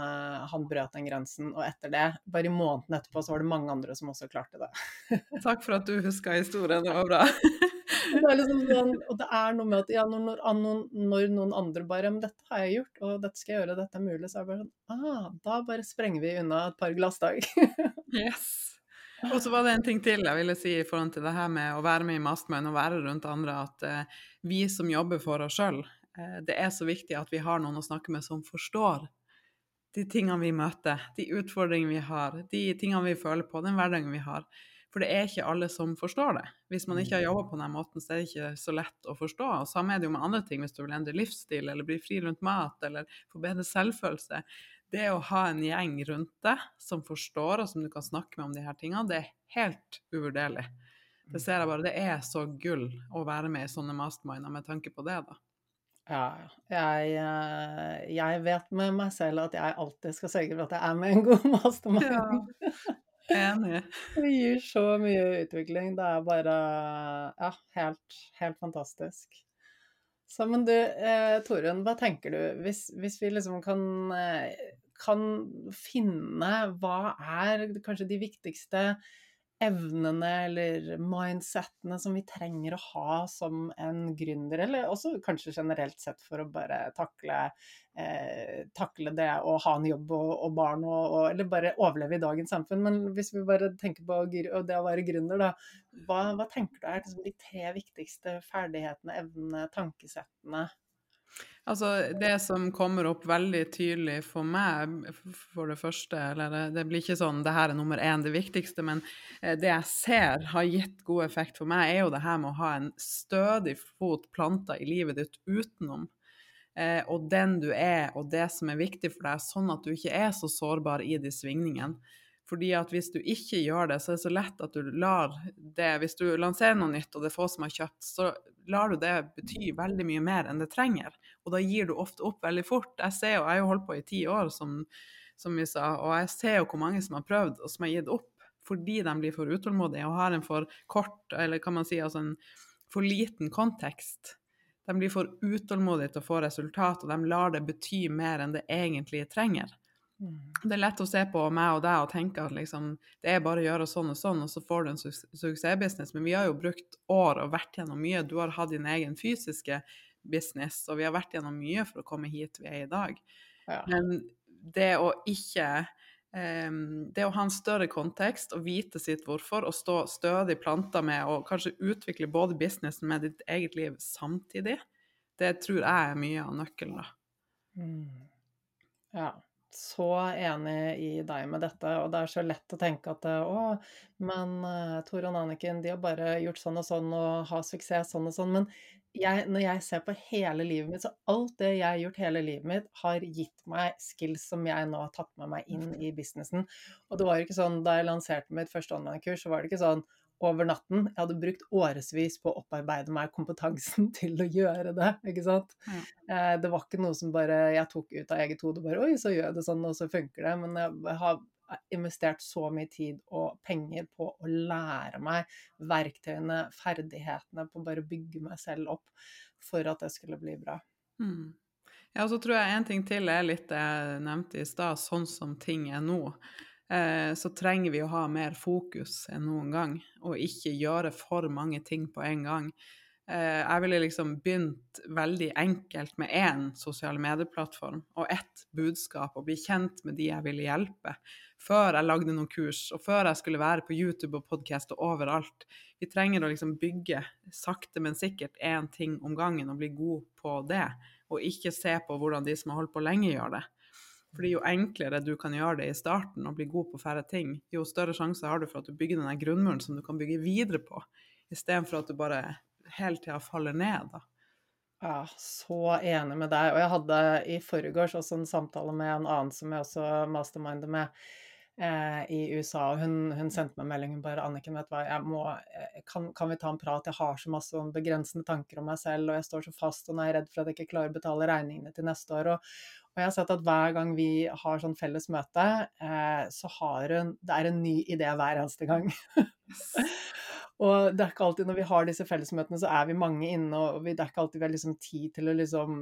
han, brøt den grensen, og etter det, bare i måneden etterpå, så var det mange andre som også klarte det.
Takk for at du huska historien, det var bra.
det liksom sånn, og det er noe med at ja, når, når, når, noen andre bare Men dette har jeg gjort, og dette skal jeg gjøre, dette er mulig, så er det bare sånn ah, Da bare sprenger vi unna et par glassdag.
yes. Og så var det en ting til jeg ville si i forhold til det her med å være med i Mastermind og være rundt andre, at eh, vi som jobber for oss sjøl, eh, det er så viktig at vi har noen å snakke med som forstår de tingene vi møter, de utfordringene vi har, de tingene vi føler på, den hverdagen vi har. For det er ikke alle som forstår det. Hvis man ikke har jobba på den måten, så er det ikke så lett å forstå. Og samme er det jo med andre ting, hvis du vil endre livsstil eller bli fri rundt mat eller få bedre selvfølelse. det å ha en gjeng rundt deg som forstår, og som du kan snakke med om de her tingene, det er helt uvurderlig. Det ser jeg bare. Det er så gull å være med i sånne masterminder med tanke på det, da.
Ja, jeg, eh, jeg vet med meg selv at jeg alltid skal sørge for at jeg er med en god mastermind.
Ja, enig.
Det gir så mye utvikling. Det er bare ja, helt, helt fantastisk. Så, men du, eh, Torunn, hva tenker du hvis, hvis vi liksom kan, eh, kan finne hva er kanskje de viktigste evnene eller mindsettene som vi trenger å ha som en gründer, eller også kanskje generelt sett for å bare takle, eh, takle det å ha en jobb og, og barn, og, og, eller bare overleve i dagens samfunn. Men hvis vi bare tenker på det å være gründer, da, hva, hva tenker du er liksom de tre viktigste ferdighetene, evnene, tankesettene
Altså, det som kommer opp veldig tydelig for meg, for det første Eller det blir ikke sånn det her er nummer én, det viktigste, men eh, det jeg ser har gitt god effekt for meg, er jo det her med å ha en stødig fot planta i livet ditt utenom. Eh, og den du er, og det som er viktig for deg, sånn at du ikke er så sårbar i de svingningene. Fordi at hvis du ikke gjør det, så er det så lett at du lar det Hvis du lanserer noe nytt, og det er få som har kjøpt, så lar du det bety veldig mye mer enn det trenger. Og da gir du ofte opp veldig fort. Jeg ser jo, jeg har jo holdt på i ti år, som, som, vi sa, og jeg ser jo hvor mange som har prøvd, og som har gitt opp fordi de blir for utålmodige og har en for kort, eller kan man si altså en for liten kontekst. De blir for utålmodige til å få resultat, og de lar det bety mer enn det egentlig trenger. Mm. Det er lett å se på meg og deg og tenke at liksom, det er bare å gjøre sånn og sånn, og så får du en su suksessbusiness. Men vi har jo brukt år og vært gjennom mye. Du har hatt din egen fysiske business, og vi har vært gjennom mye for å komme hit vi er i dag. Ja. Men det å ikke um, Det å ha en større kontekst og vite sitt hvorfor, og stå stødig planta med og kanskje utvikle både businessen med ditt eget liv samtidig, det tror jeg er mye av nøkkelen, da. Mm.
Ja så enig i deg med dette, og det er så lett å tenke at å, men uh, Tore og Anniken, de har bare gjort sånn og sånn og har suksess sånn og sånn. Men jeg, når jeg ser på hele livet mitt, så alt det jeg har gjort hele livet mitt, har gitt meg skills som jeg nå har tatt med meg inn i businessen. Og det var jo ikke sånn da jeg lanserte mitt første online-kurs, så var det ikke sånn over natten. Jeg hadde brukt årevis på å opparbeide meg kompetansen til å gjøre det. ikke sant? Mm. det var ikke noe som bare jeg tok ut av eget hode og bare Oi, så gjør jeg det sånn, og så funker det. Men jeg har investert så mye tid og penger på å lære meg verktøyene, ferdighetene, på å bare bygge meg selv opp for at det skulle bli bra. Mm.
Ja, og så tror jeg en ting til er litt det jeg nevnte i stad, sånn som ting er nå. Eh, så trenger vi å ha mer fokus enn noen gang, og ikke gjøre for mange ting på en gang. Eh, jeg ville liksom begynt veldig enkelt med én sosiale medieplattform og ett budskap, og bli kjent med de jeg ville hjelpe, før jeg lagde noen kurs, og før jeg skulle være på YouTube og podkast og overalt. Vi trenger å liksom bygge sakte, men sikkert én ting om gangen og bli god på det, og ikke se på hvordan de som har holdt på lenge, gjør det. Fordi jo enklere du kan gjøre det i starten og bli god på færre ting, jo større sjanse har du for at du bygger den grunnmuren som du kan bygge videre på, istedenfor at du bare hele tida faller ned. da.
Ja, så enig med deg. Og jeg hadde i forgårs også en samtale med en annen som jeg også masterminder med eh, i USA, hun, hun, sendte meg melding hun bare 'Anniken, vet du hva, må, eh, kan, kan, vi ta en prat? Jeg har så masse begrensende tanker om meg selv, og jeg står så fast, og nå er jeg redd for at jeg ikke klarer å betale regningene til neste år.' Og, og jeg har sett at hver gang vi har sånn felles møte, eh, så har hun Det er en ny idé hver eneste gang. og det er ikke alltid når vi har disse fellesmøtene, så er vi mange inne, og vi, det er ikke alltid vi har liksom tid til å liksom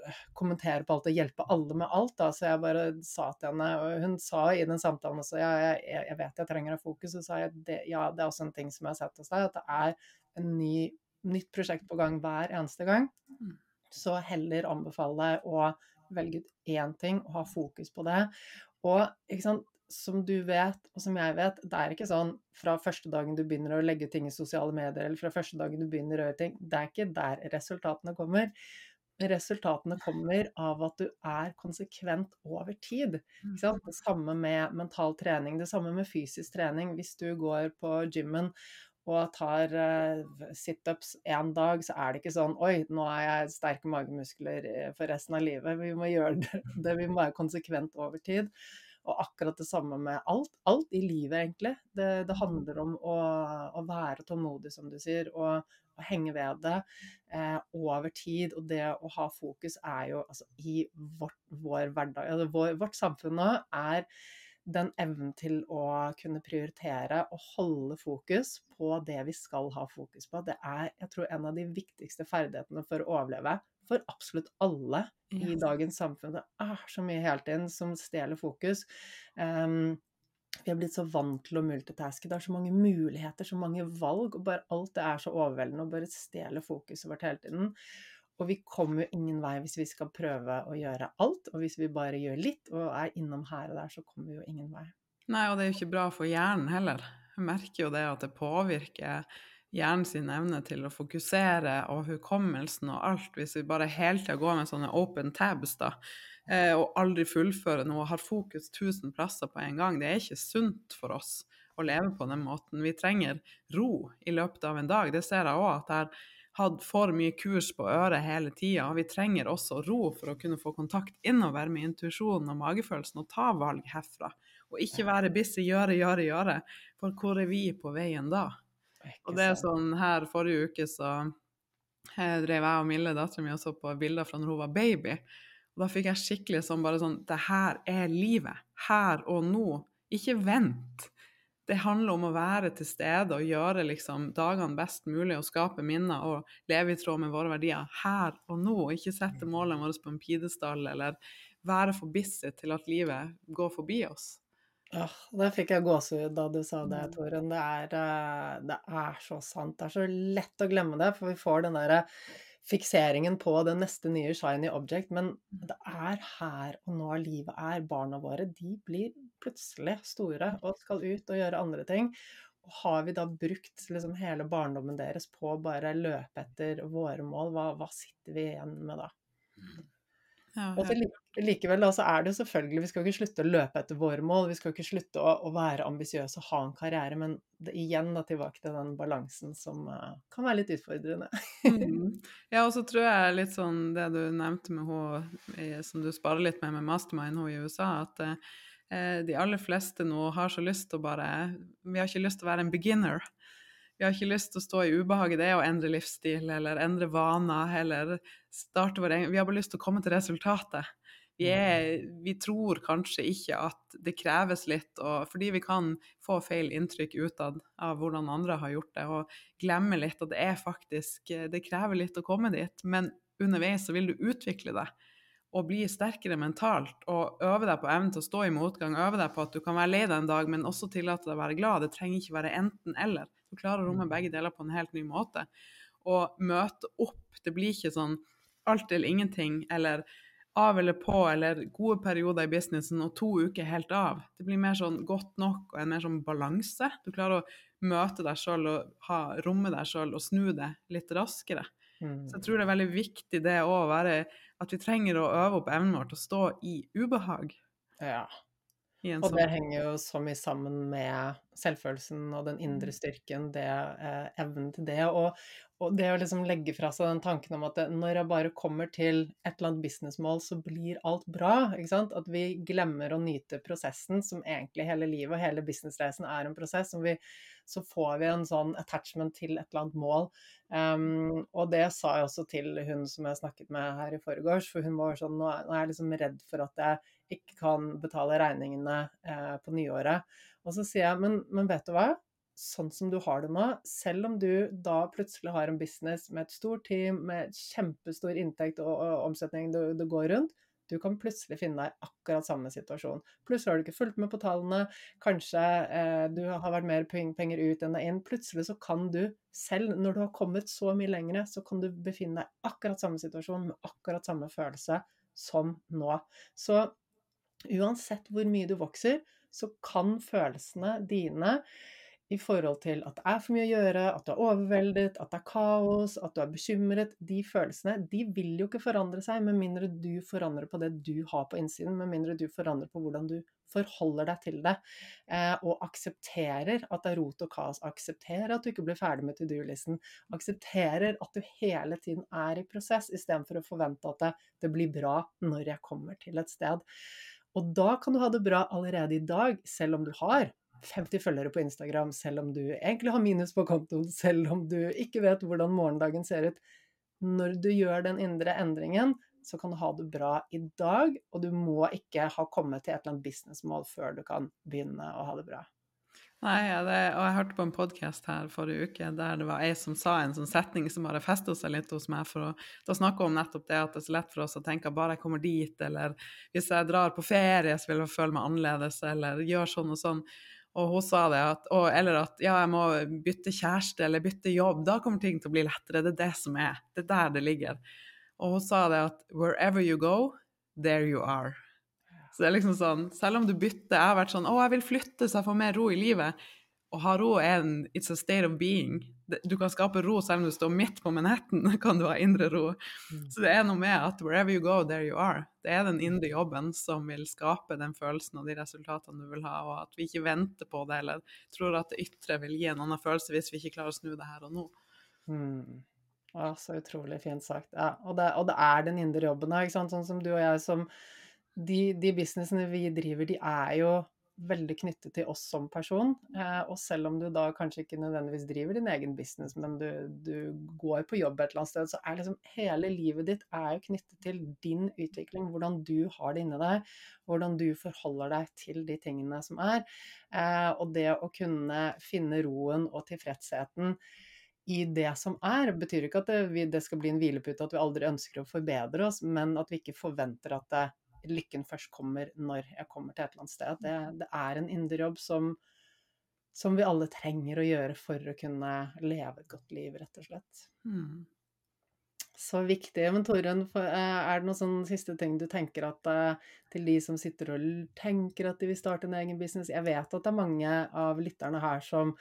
eh, kommentere på alt og hjelpe alle med alt. Da. Så jeg bare sa til henne, og hun sa i den samtalen også ja, jeg, jeg vet jeg trenger å ha fokus, og sa jeg det, ja, det er også en ting som jeg har sett hos deg, at det er en ny, nytt prosjekt på gang hver eneste gang. Mm. Så heller anbefale å velge ut én ting og ha fokus på det. Og som du vet, og som jeg vet, det er ikke sånn fra første dagen du begynner å legge ting i sosiale medier, eller fra første dagen du begynner å gjøre ting. Det er ikke der resultatene kommer. Resultatene kommer av at du er konsekvent over tid. Det samme med mental trening, det samme med fysisk trening. Hvis du går på gymmen og tar uh, situps én dag, så er det ikke sånn Oi, nå er jeg sterke magemuskler eh, for resten av livet. Vi må gjøre det, det vi må være konsekvent over tid. Og akkurat det samme med alt. Alt i livet, egentlig. Det, det handler om å, å, være tålmodig, som du sier, og, å henge ved det eh, over tid. Og det å ha fokus er jo altså i vårt, vår hverdag altså vår, Vårt samfunn nå er den evnen til å kunne prioritere og holde fokus på det vi skal ha fokus på, det er jeg tror, en av de viktigste ferdighetene for å overleve for absolutt alle i dagens samfunn. Det er så mye hele tiden som stjeler fokus. Um, vi er blitt så vant til å multitaske. Det er så mange muligheter, så mange valg, og bare alt det er så overveldende og bare stjeler fokuset vårt hele tiden. Og vi kommer jo ingen vei hvis vi skal prøve å gjøre alt. Og hvis vi bare gjør litt og er innom her og der, så kommer vi jo ingen vei.
Nei, og det er jo ikke bra for hjernen heller. Jeg merker jo det at det påvirker hjernen sin evne til å fokusere og hukommelsen og alt, hvis vi bare hele tida går med sånne open tabs da, eh, og aldri fullfører noe har fokus tusen plasser på en gang. Det er ikke sunt for oss å leve på den måten. Vi trenger ro i løpet av en dag. Det ser jeg òg, at jeg hatt for mye kurs på øret hele tida. Vi trenger også ro for å kunne få kontakt innover med intuisjonen og magefølelsen og ta valg herfra. Og ikke være busy, gjøre, gjøre, gjøre. For hvor er vi på veien da? Og det er sånn her forrige uke så drev jeg og Mille, dattera mi, og så på bilder fra når hun var baby. Og da fikk jeg skikkelig sånn bare sånn Det her er livet. Her og nå. Ikke vent det handler om å være til stede og gjøre liksom dagene best mulig og skape minner og leve i tråd med våre verdier her og nå. og Ikke sette målene våre på en pidestall eller være for busy til at livet går forbi oss.
Ja, det fikk jeg gåsehud da du sa det, mm. Toren. Det er, eh, det er så sant. Det er så lett å glemme det, for vi får den derre fikseringen på det neste nye shiny object, men det er her og nå livet er. Barna våre de blir plutselig store og skal ut og gjøre andre ting. Og har vi da brukt liksom hele barndommen deres på å bare løpe etter våre mål, hva, hva sitter vi igjen med da? Ja, og så likevel da, så er det jo selvfølgelig Vi skal jo ikke slutte å løpe etter våre mål, vi skal jo ikke slutte å, å være ambisiøse og ha en karriere, men det, igjen da tilbake til den balansen som uh, kan være litt utfordrende.
mm. Ja, og så tror jeg litt sånn det du nevnte med hun som du sparer litt med med Mastermind hun i USA, at uh, de aller fleste nå har så lyst til å bare Vi har ikke lyst til å være en beginner. Vi har ikke lyst til å stå i ubehaget, det er å endre livsstil eller endre vaner eller starte vår egen Vi har bare lyst til å komme til resultatet. Vi, er, vi tror kanskje ikke at det kreves litt, og, fordi vi kan få feil inntrykk utad av hvordan andre har gjort det, og glemme litt at det er faktisk Det krever litt å komme dit, men underveis så vil du utvikle det og bli sterkere mentalt og øve deg på evnen til å stå i motgang. Øve deg på at du kan være lei deg en dag, men også tillate deg å være glad. Det trenger ikke være enten-eller. Du klarer å romme mm. begge deler på en helt ny måte. Og møte opp. Det blir ikke sånn alt eller ingenting, eller av eller på, eller gode perioder i businessen og to uker helt av. Det blir mer sånn godt nok og en mer sånn balanse. Du klarer å møte deg sjøl og ha, romme deg sjøl og snu det litt raskere. Mm. Så jeg tror det er veldig viktig det å være at vi trenger å øve opp evnen vår til å stå i ubehag.
Ja. Og det henger jo så mye sammen med selvfølelsen og den indre mm. styrken, det, eh, evnen til det. Og, og, det å liksom legge fra seg den tanken om at det, når jeg bare kommer til et eller annet businessmål, så blir alt bra. ikke sant? At vi glemmer å nyte prosessen, som egentlig hele livet og hele businessreisen er en prosess. som vi så får vi en sånn attachment til et eller annet mål. Um, og det sa jeg også til hun som jeg snakket med her i forgårs, for hun var sånn nå er, jeg liksom redd for at jeg ikke kan betale regningene eh, på nyåret. Og så sier jeg, men, men vet du hva? sånn som du har det nå, selv om du da plutselig har en business med et stort team, med kjempestor inntekt og, og omsetning du, du, går rundt, du kan plutselig finne deg akkurat samme situasjon. Plutselig har du ikke fulgt med på tallene, kanskje eh, du har vært mer penger ut enn deg inn. Plutselig så kan du selv, når du har kommet så mye lengre, så kan du befinne deg akkurat samme situasjon med akkurat samme følelse som nå. Så uansett hvor mye du vokser, så kan følelsene dine i forhold til at det er for mye å gjøre, at du er overveldet, at det er kaos, at du er bekymret. De følelsene de vil jo ikke forandre seg med mindre du forandrer på det du har på innsiden, med mindre du forandrer på hvordan du forholder deg til det. Eh, og aksepterer at det er rot og kaos. Aksepterer at du ikke blir ferdig med to do-listen. Aksepterer at du hele tiden er i prosess, istedenfor å forvente at det, det blir bra når jeg kommer til et sted. Og da kan du ha det bra allerede i dag, selv om du har 50 følgere på Instagram, selv om du egentlig har minus på kontoen, selv om du ikke vet hvordan morgendagen ser ut. Når du gjør den indre endringen, så kan du ha det bra i dag, og du må ikke ha kommet til et eller annet businessmål før du kan begynne å ha det bra.
Nei, ja, det, og jeg hørte på en podkast her forrige uke der det var ei som sa en sånn setning som bare festa seg litt hos meg. for å, Da snakka om nettopp det at det er så lett for oss å tenke at bare jeg kommer dit, eller hvis jeg drar på ferie, så vil jeg føle meg annerledes, eller gjør sånn og sånn. Og hun sa det, at, og, eller at ja, jeg må bytte kjæreste eller bytte jobb. Da kommer ting til å bli lettere. Det er det som er. Det er der det ligger. Og hun sa det at wherever you go, there you are. Så det er liksom sånn, selv om du bytter Jeg har vært sånn Å, jeg vil flytte så jeg får mer ro i livet. Å ha ro er en It's a state of being du kan skape ro selv om du står midt på Manhattan, kan du ha indre ro. Mm. Så det er noe med at wherever you go, there you are. Det er den indre jobben som vil skape den følelsen og de resultatene du vil ha, og at vi ikke venter på det eller tror at det ytre vil gi en annen følelse hvis vi ikke klarer å snu det her og nå.
Mm. Ja, så utrolig fint sagt. Ja, og, det, og, det, er den indre jobben, sant? sånn som du og jeg som de, de businessene vi driver, de er jo veldig knyttet til oss som person. Eh, og selv om du da kanskje ikke nødvendigvis driver din egen business, men du, du, går på jobb et eller annet sted, så er liksom hele livet ditt er jo knyttet til din utvikling. Hvordan du har det inni deg, hvordan du forholder deg til de tingene som er. Eh, og det å kunne finne roen og tilfredsheten i det som er, betyr ikke at det, det skal bli en hvilepute, at vi aldri ønsker å forbedre oss, men at vi ikke forventer at det lykken først kommer når jeg kommer til et eller annet sted. Det, det er en indre jobb som, som, vi alle trenger å gjøre for å kunne leve et godt liv, rett og slett. Mm. Så viktig. Men Torunn, eh, er det noen sånne siste ting du tenker at uh, til de som sitter og tenker at de vil starte en egen business? Jeg vet at det er mange av lytterne her som,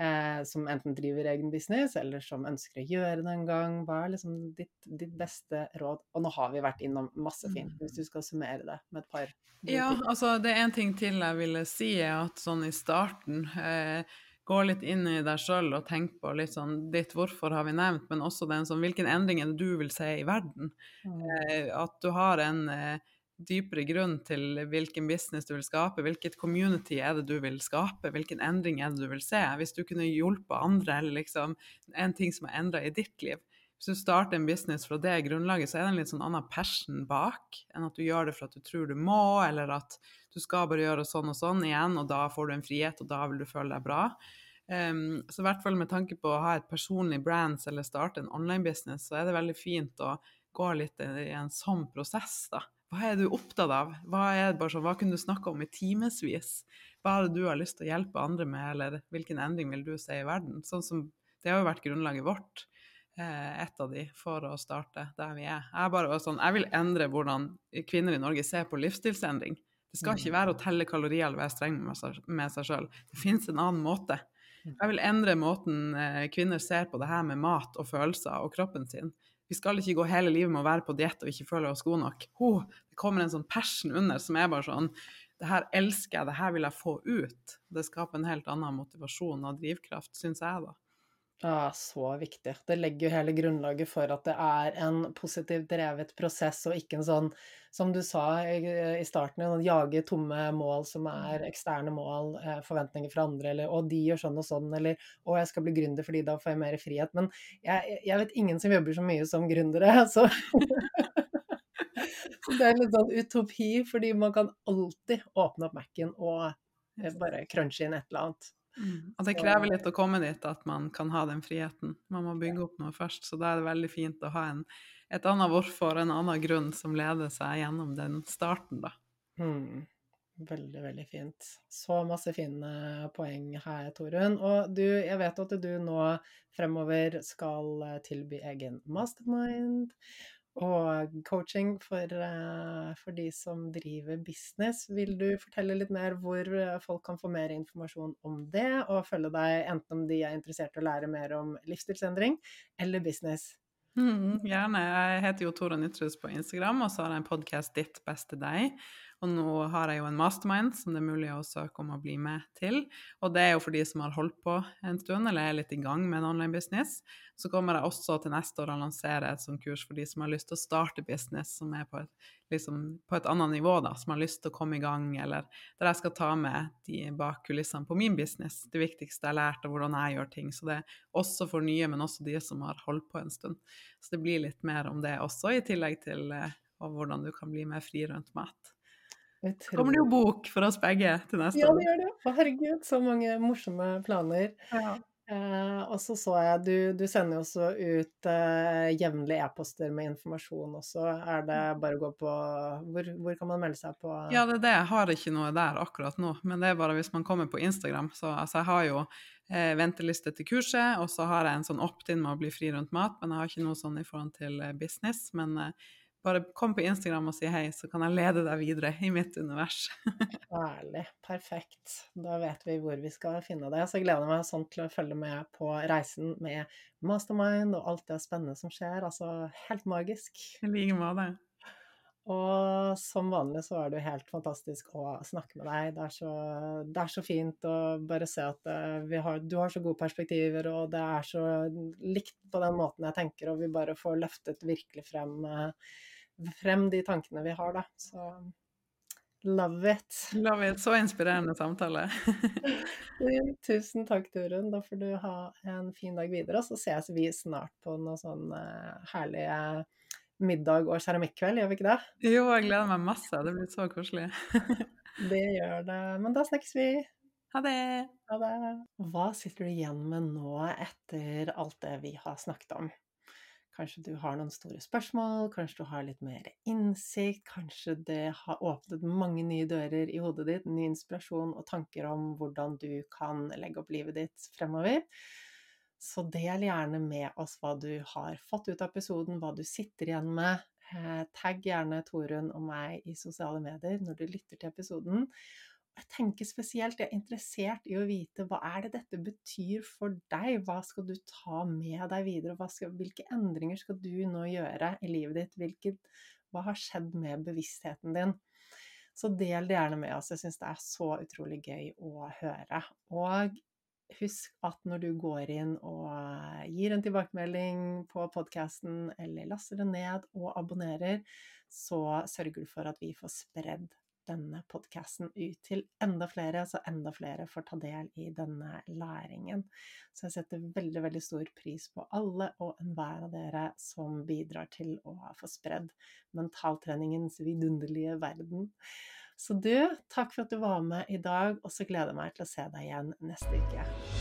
eh, som enten driver egen business, eller som ønsker å gjøre det en gang. Hva er liksom ditt, ditt, beste råd? Og nå har vi vært innom masse fint, hvis du skal summere det med et par
Ja, altså det er en ting til jeg ville si, er at sånn i starten uh, gå litt inn i deg sjøl og tenke på litt sånn ditt hvorfor har vi nevnt, men også den sånn hvilken endring er det du vil se i verden? Mm. Eh, at du har en eh, dypere grunn til hvilken business du vil skape, hvilket community er det du vil skape, hvilken endring er det du vil se? Hvis du kunne hjulpet andre, eller liksom en ting som er endra i ditt liv. Hvis du starter en business fra det grunnlaget, så er det en litt sånn annen passion bak enn at du gjør det for at du tror du må, eller at du skal bare gjøre sånn og sånn igjen, og da får du en frihet, og da vil du føle deg bra. Um, så i hvert fall med tanke på å ha et personlig brands eller starte en online-business, så er det veldig fint å gå litt i en sånn prosess, da. Hva er du opptatt av? Hva, er det bare sånn, hva kunne du snakke om i timevis? Hva er det du har lyst til å hjelpe andre med, eller hvilken endring vil du se i verden? Sånn som, det har jo vært grunnlaget vårt, eh, et av de, for å starte der vi er. Jeg, bare, sånn, jeg vil endre hvordan kvinner i Norge ser på livsstilsendring. Det skal ikke være å telle kalorier eller være streng med seg sjøl. Det finnes en annen måte. Jeg vil endre måten eh, kvinner ser på det her med mat og følelser og kroppen sin. Vi skal ikke gå hele livet med å være på diett og ikke føle oss gode nok. Oh, det kommer en sånn passion under som er bare sånn Det her elsker jeg, det her vil jeg få ut. Det skaper en helt annen motivasjon og drivkraft, syns jeg, da.
Ja, så viktig. Det legger jo hele grunnlaget for at det er en positivt drevet prosess, og ikke en sånn, som du sa i starten, en jage tomme mål som er eksterne mål, eh, forventninger fra andre, eller 'å, de gjør sånn og sånn', eller 'å, jeg skal bli gründer fordi da får jeg mer frihet'. Men jeg, jeg vet ingen som jobber så mye som gründere, så Det er litt sånn utopi, fordi man kan alltid åpne opp Mac-en og eh, bare crunche inn et eller annet.
Mm. Og det krever litt å komme dit at man kan ha den friheten. Man må bygge opp noe først, så da er det veldig fint å ha en, et annet hvorfor, en annen grunn som leder seg gjennom den starten, da.
Mm. Veldig, veldig fint. Så masse fine poeng her, Torunn. Og du, jeg vet at du nå fremover skal tilby egen mastermind. Og coaching for, eh, for, de som driver business. Vil du fortelle litt mer hvor eh, folk kan få mer informasjon om det, og følge deg enten om de er interessert i å lære mer om livsstilsendring eller business?
Mm, gjerne. Jeg heter jo Tora Nytrus på Instagram, og så har jeg en podkast 'Ditt beste deg'. Og nå har jeg jo en mastermind som det er mulig å søke om å bli med til. Og det er jo for de som har holdt på en stund eller er litt i gang med en online business. Så kommer jeg også til neste år å lansere et sånt kurs for de som har lyst til å starte business som er på et, liksom, på et annet nivå, da, som har lyst til å komme i gang, eller der jeg skal ta med de bak kulissene på min business. Det viktigste jeg har lært, og hvordan jeg gjør ting. Så det er også for nye, men også de som har holdt på en stund. Så det blir litt mer om det også, i tillegg til og hvordan du kan bli mer fri rundt mat. Så kommer det jo bok for oss begge til neste
år. Ja, det gjør det. Herregud, så mange morsomme planer. Ja. Eh, og så så jeg du, du sender jo også ut eh, jevnlige e-poster med informasjon også. Er det mm. bare å gå på hvor, hvor, kan man melde seg på?
Ja, det er det. Jeg har ikke noe der akkurat nå. Men det er bare hvis man kommer på Instagram. Så altså, jeg har jo eh, venteliste til kurset, og så har jeg en sånn opt-in med å bli fri rundt mat. Men jeg har ikke noe sånn i forhold til eh, business. Men eh, bare kom på Instagram og si hei, så kan jeg lede deg videre i mitt univers.
Herlig. Perfekt. Da vet vi hvor vi skal finne det. Så jeg gleder meg sånn til å følge med på reisen med Mastermind og alt det spennende som skjer. Altså helt magisk.
I like måte.
Og som vanlig så er det jo helt fantastisk å snakke med deg. Det er så, det er så fint å bare se at eh, har, du har så gode perspektiver, og det er så likt på den måten jeg tenker, og vi bare får løftet virkelig frem uh, frem de tankene vi har, da. Så love it.
Love it. Så inspirerende samtale.
Tusen takk, Torunn. Da får du ha en fin dag videre. Og så ses vi snart på noen sånn herlige middag og keramikkveld, gjør vi ikke det?
Jo, jeg gleder meg masse. Det blir så koselig.
det gjør det. Men da snakkes vi.
Ha det.
Ha det. Hva sitter du igjen med nå etter alt det vi har snakket om? Kanskje du har noen store spørsmål, kanskje du har litt mer innsikt, kanskje det har åpnet mange nye dører i hodet ditt, ny inspirasjon og tanker om hvordan du kan legge opp livet ditt fremover. Så del gjerne med oss hva du har fått ut av episoden, hva du sitter igjen med. Eh, tagg gjerne Torunn og meg i sosiale medier når du lytter til episoden. Jeg tenker spesielt, jeg er interessert i å vite hva er det dette betyr for deg? Hva skal du ta med deg videre? Skal, hvilke endringer skal du nå gjøre i livet ditt? Hvilket, hva har skjedd med bevisstheten din? Så del det gjerne med oss. Jeg syns det er så utrolig gøy å høre. Og husk at når du går inn og gir en tilbakemelding på podkasten, eller laster den ned og abonnerer, så sørger du for at vi får spredd denne podkasten ut til enda flere, så enda flere får ta del i denne læringen. Så jeg setter veldig, veldig stor pris på alle og enhver av dere som bidrar til å få spredd mentaltreningens vidunderlige verden. Så du, takk for at du var med i dag, og så gleder jeg meg til å se deg igjen neste uke.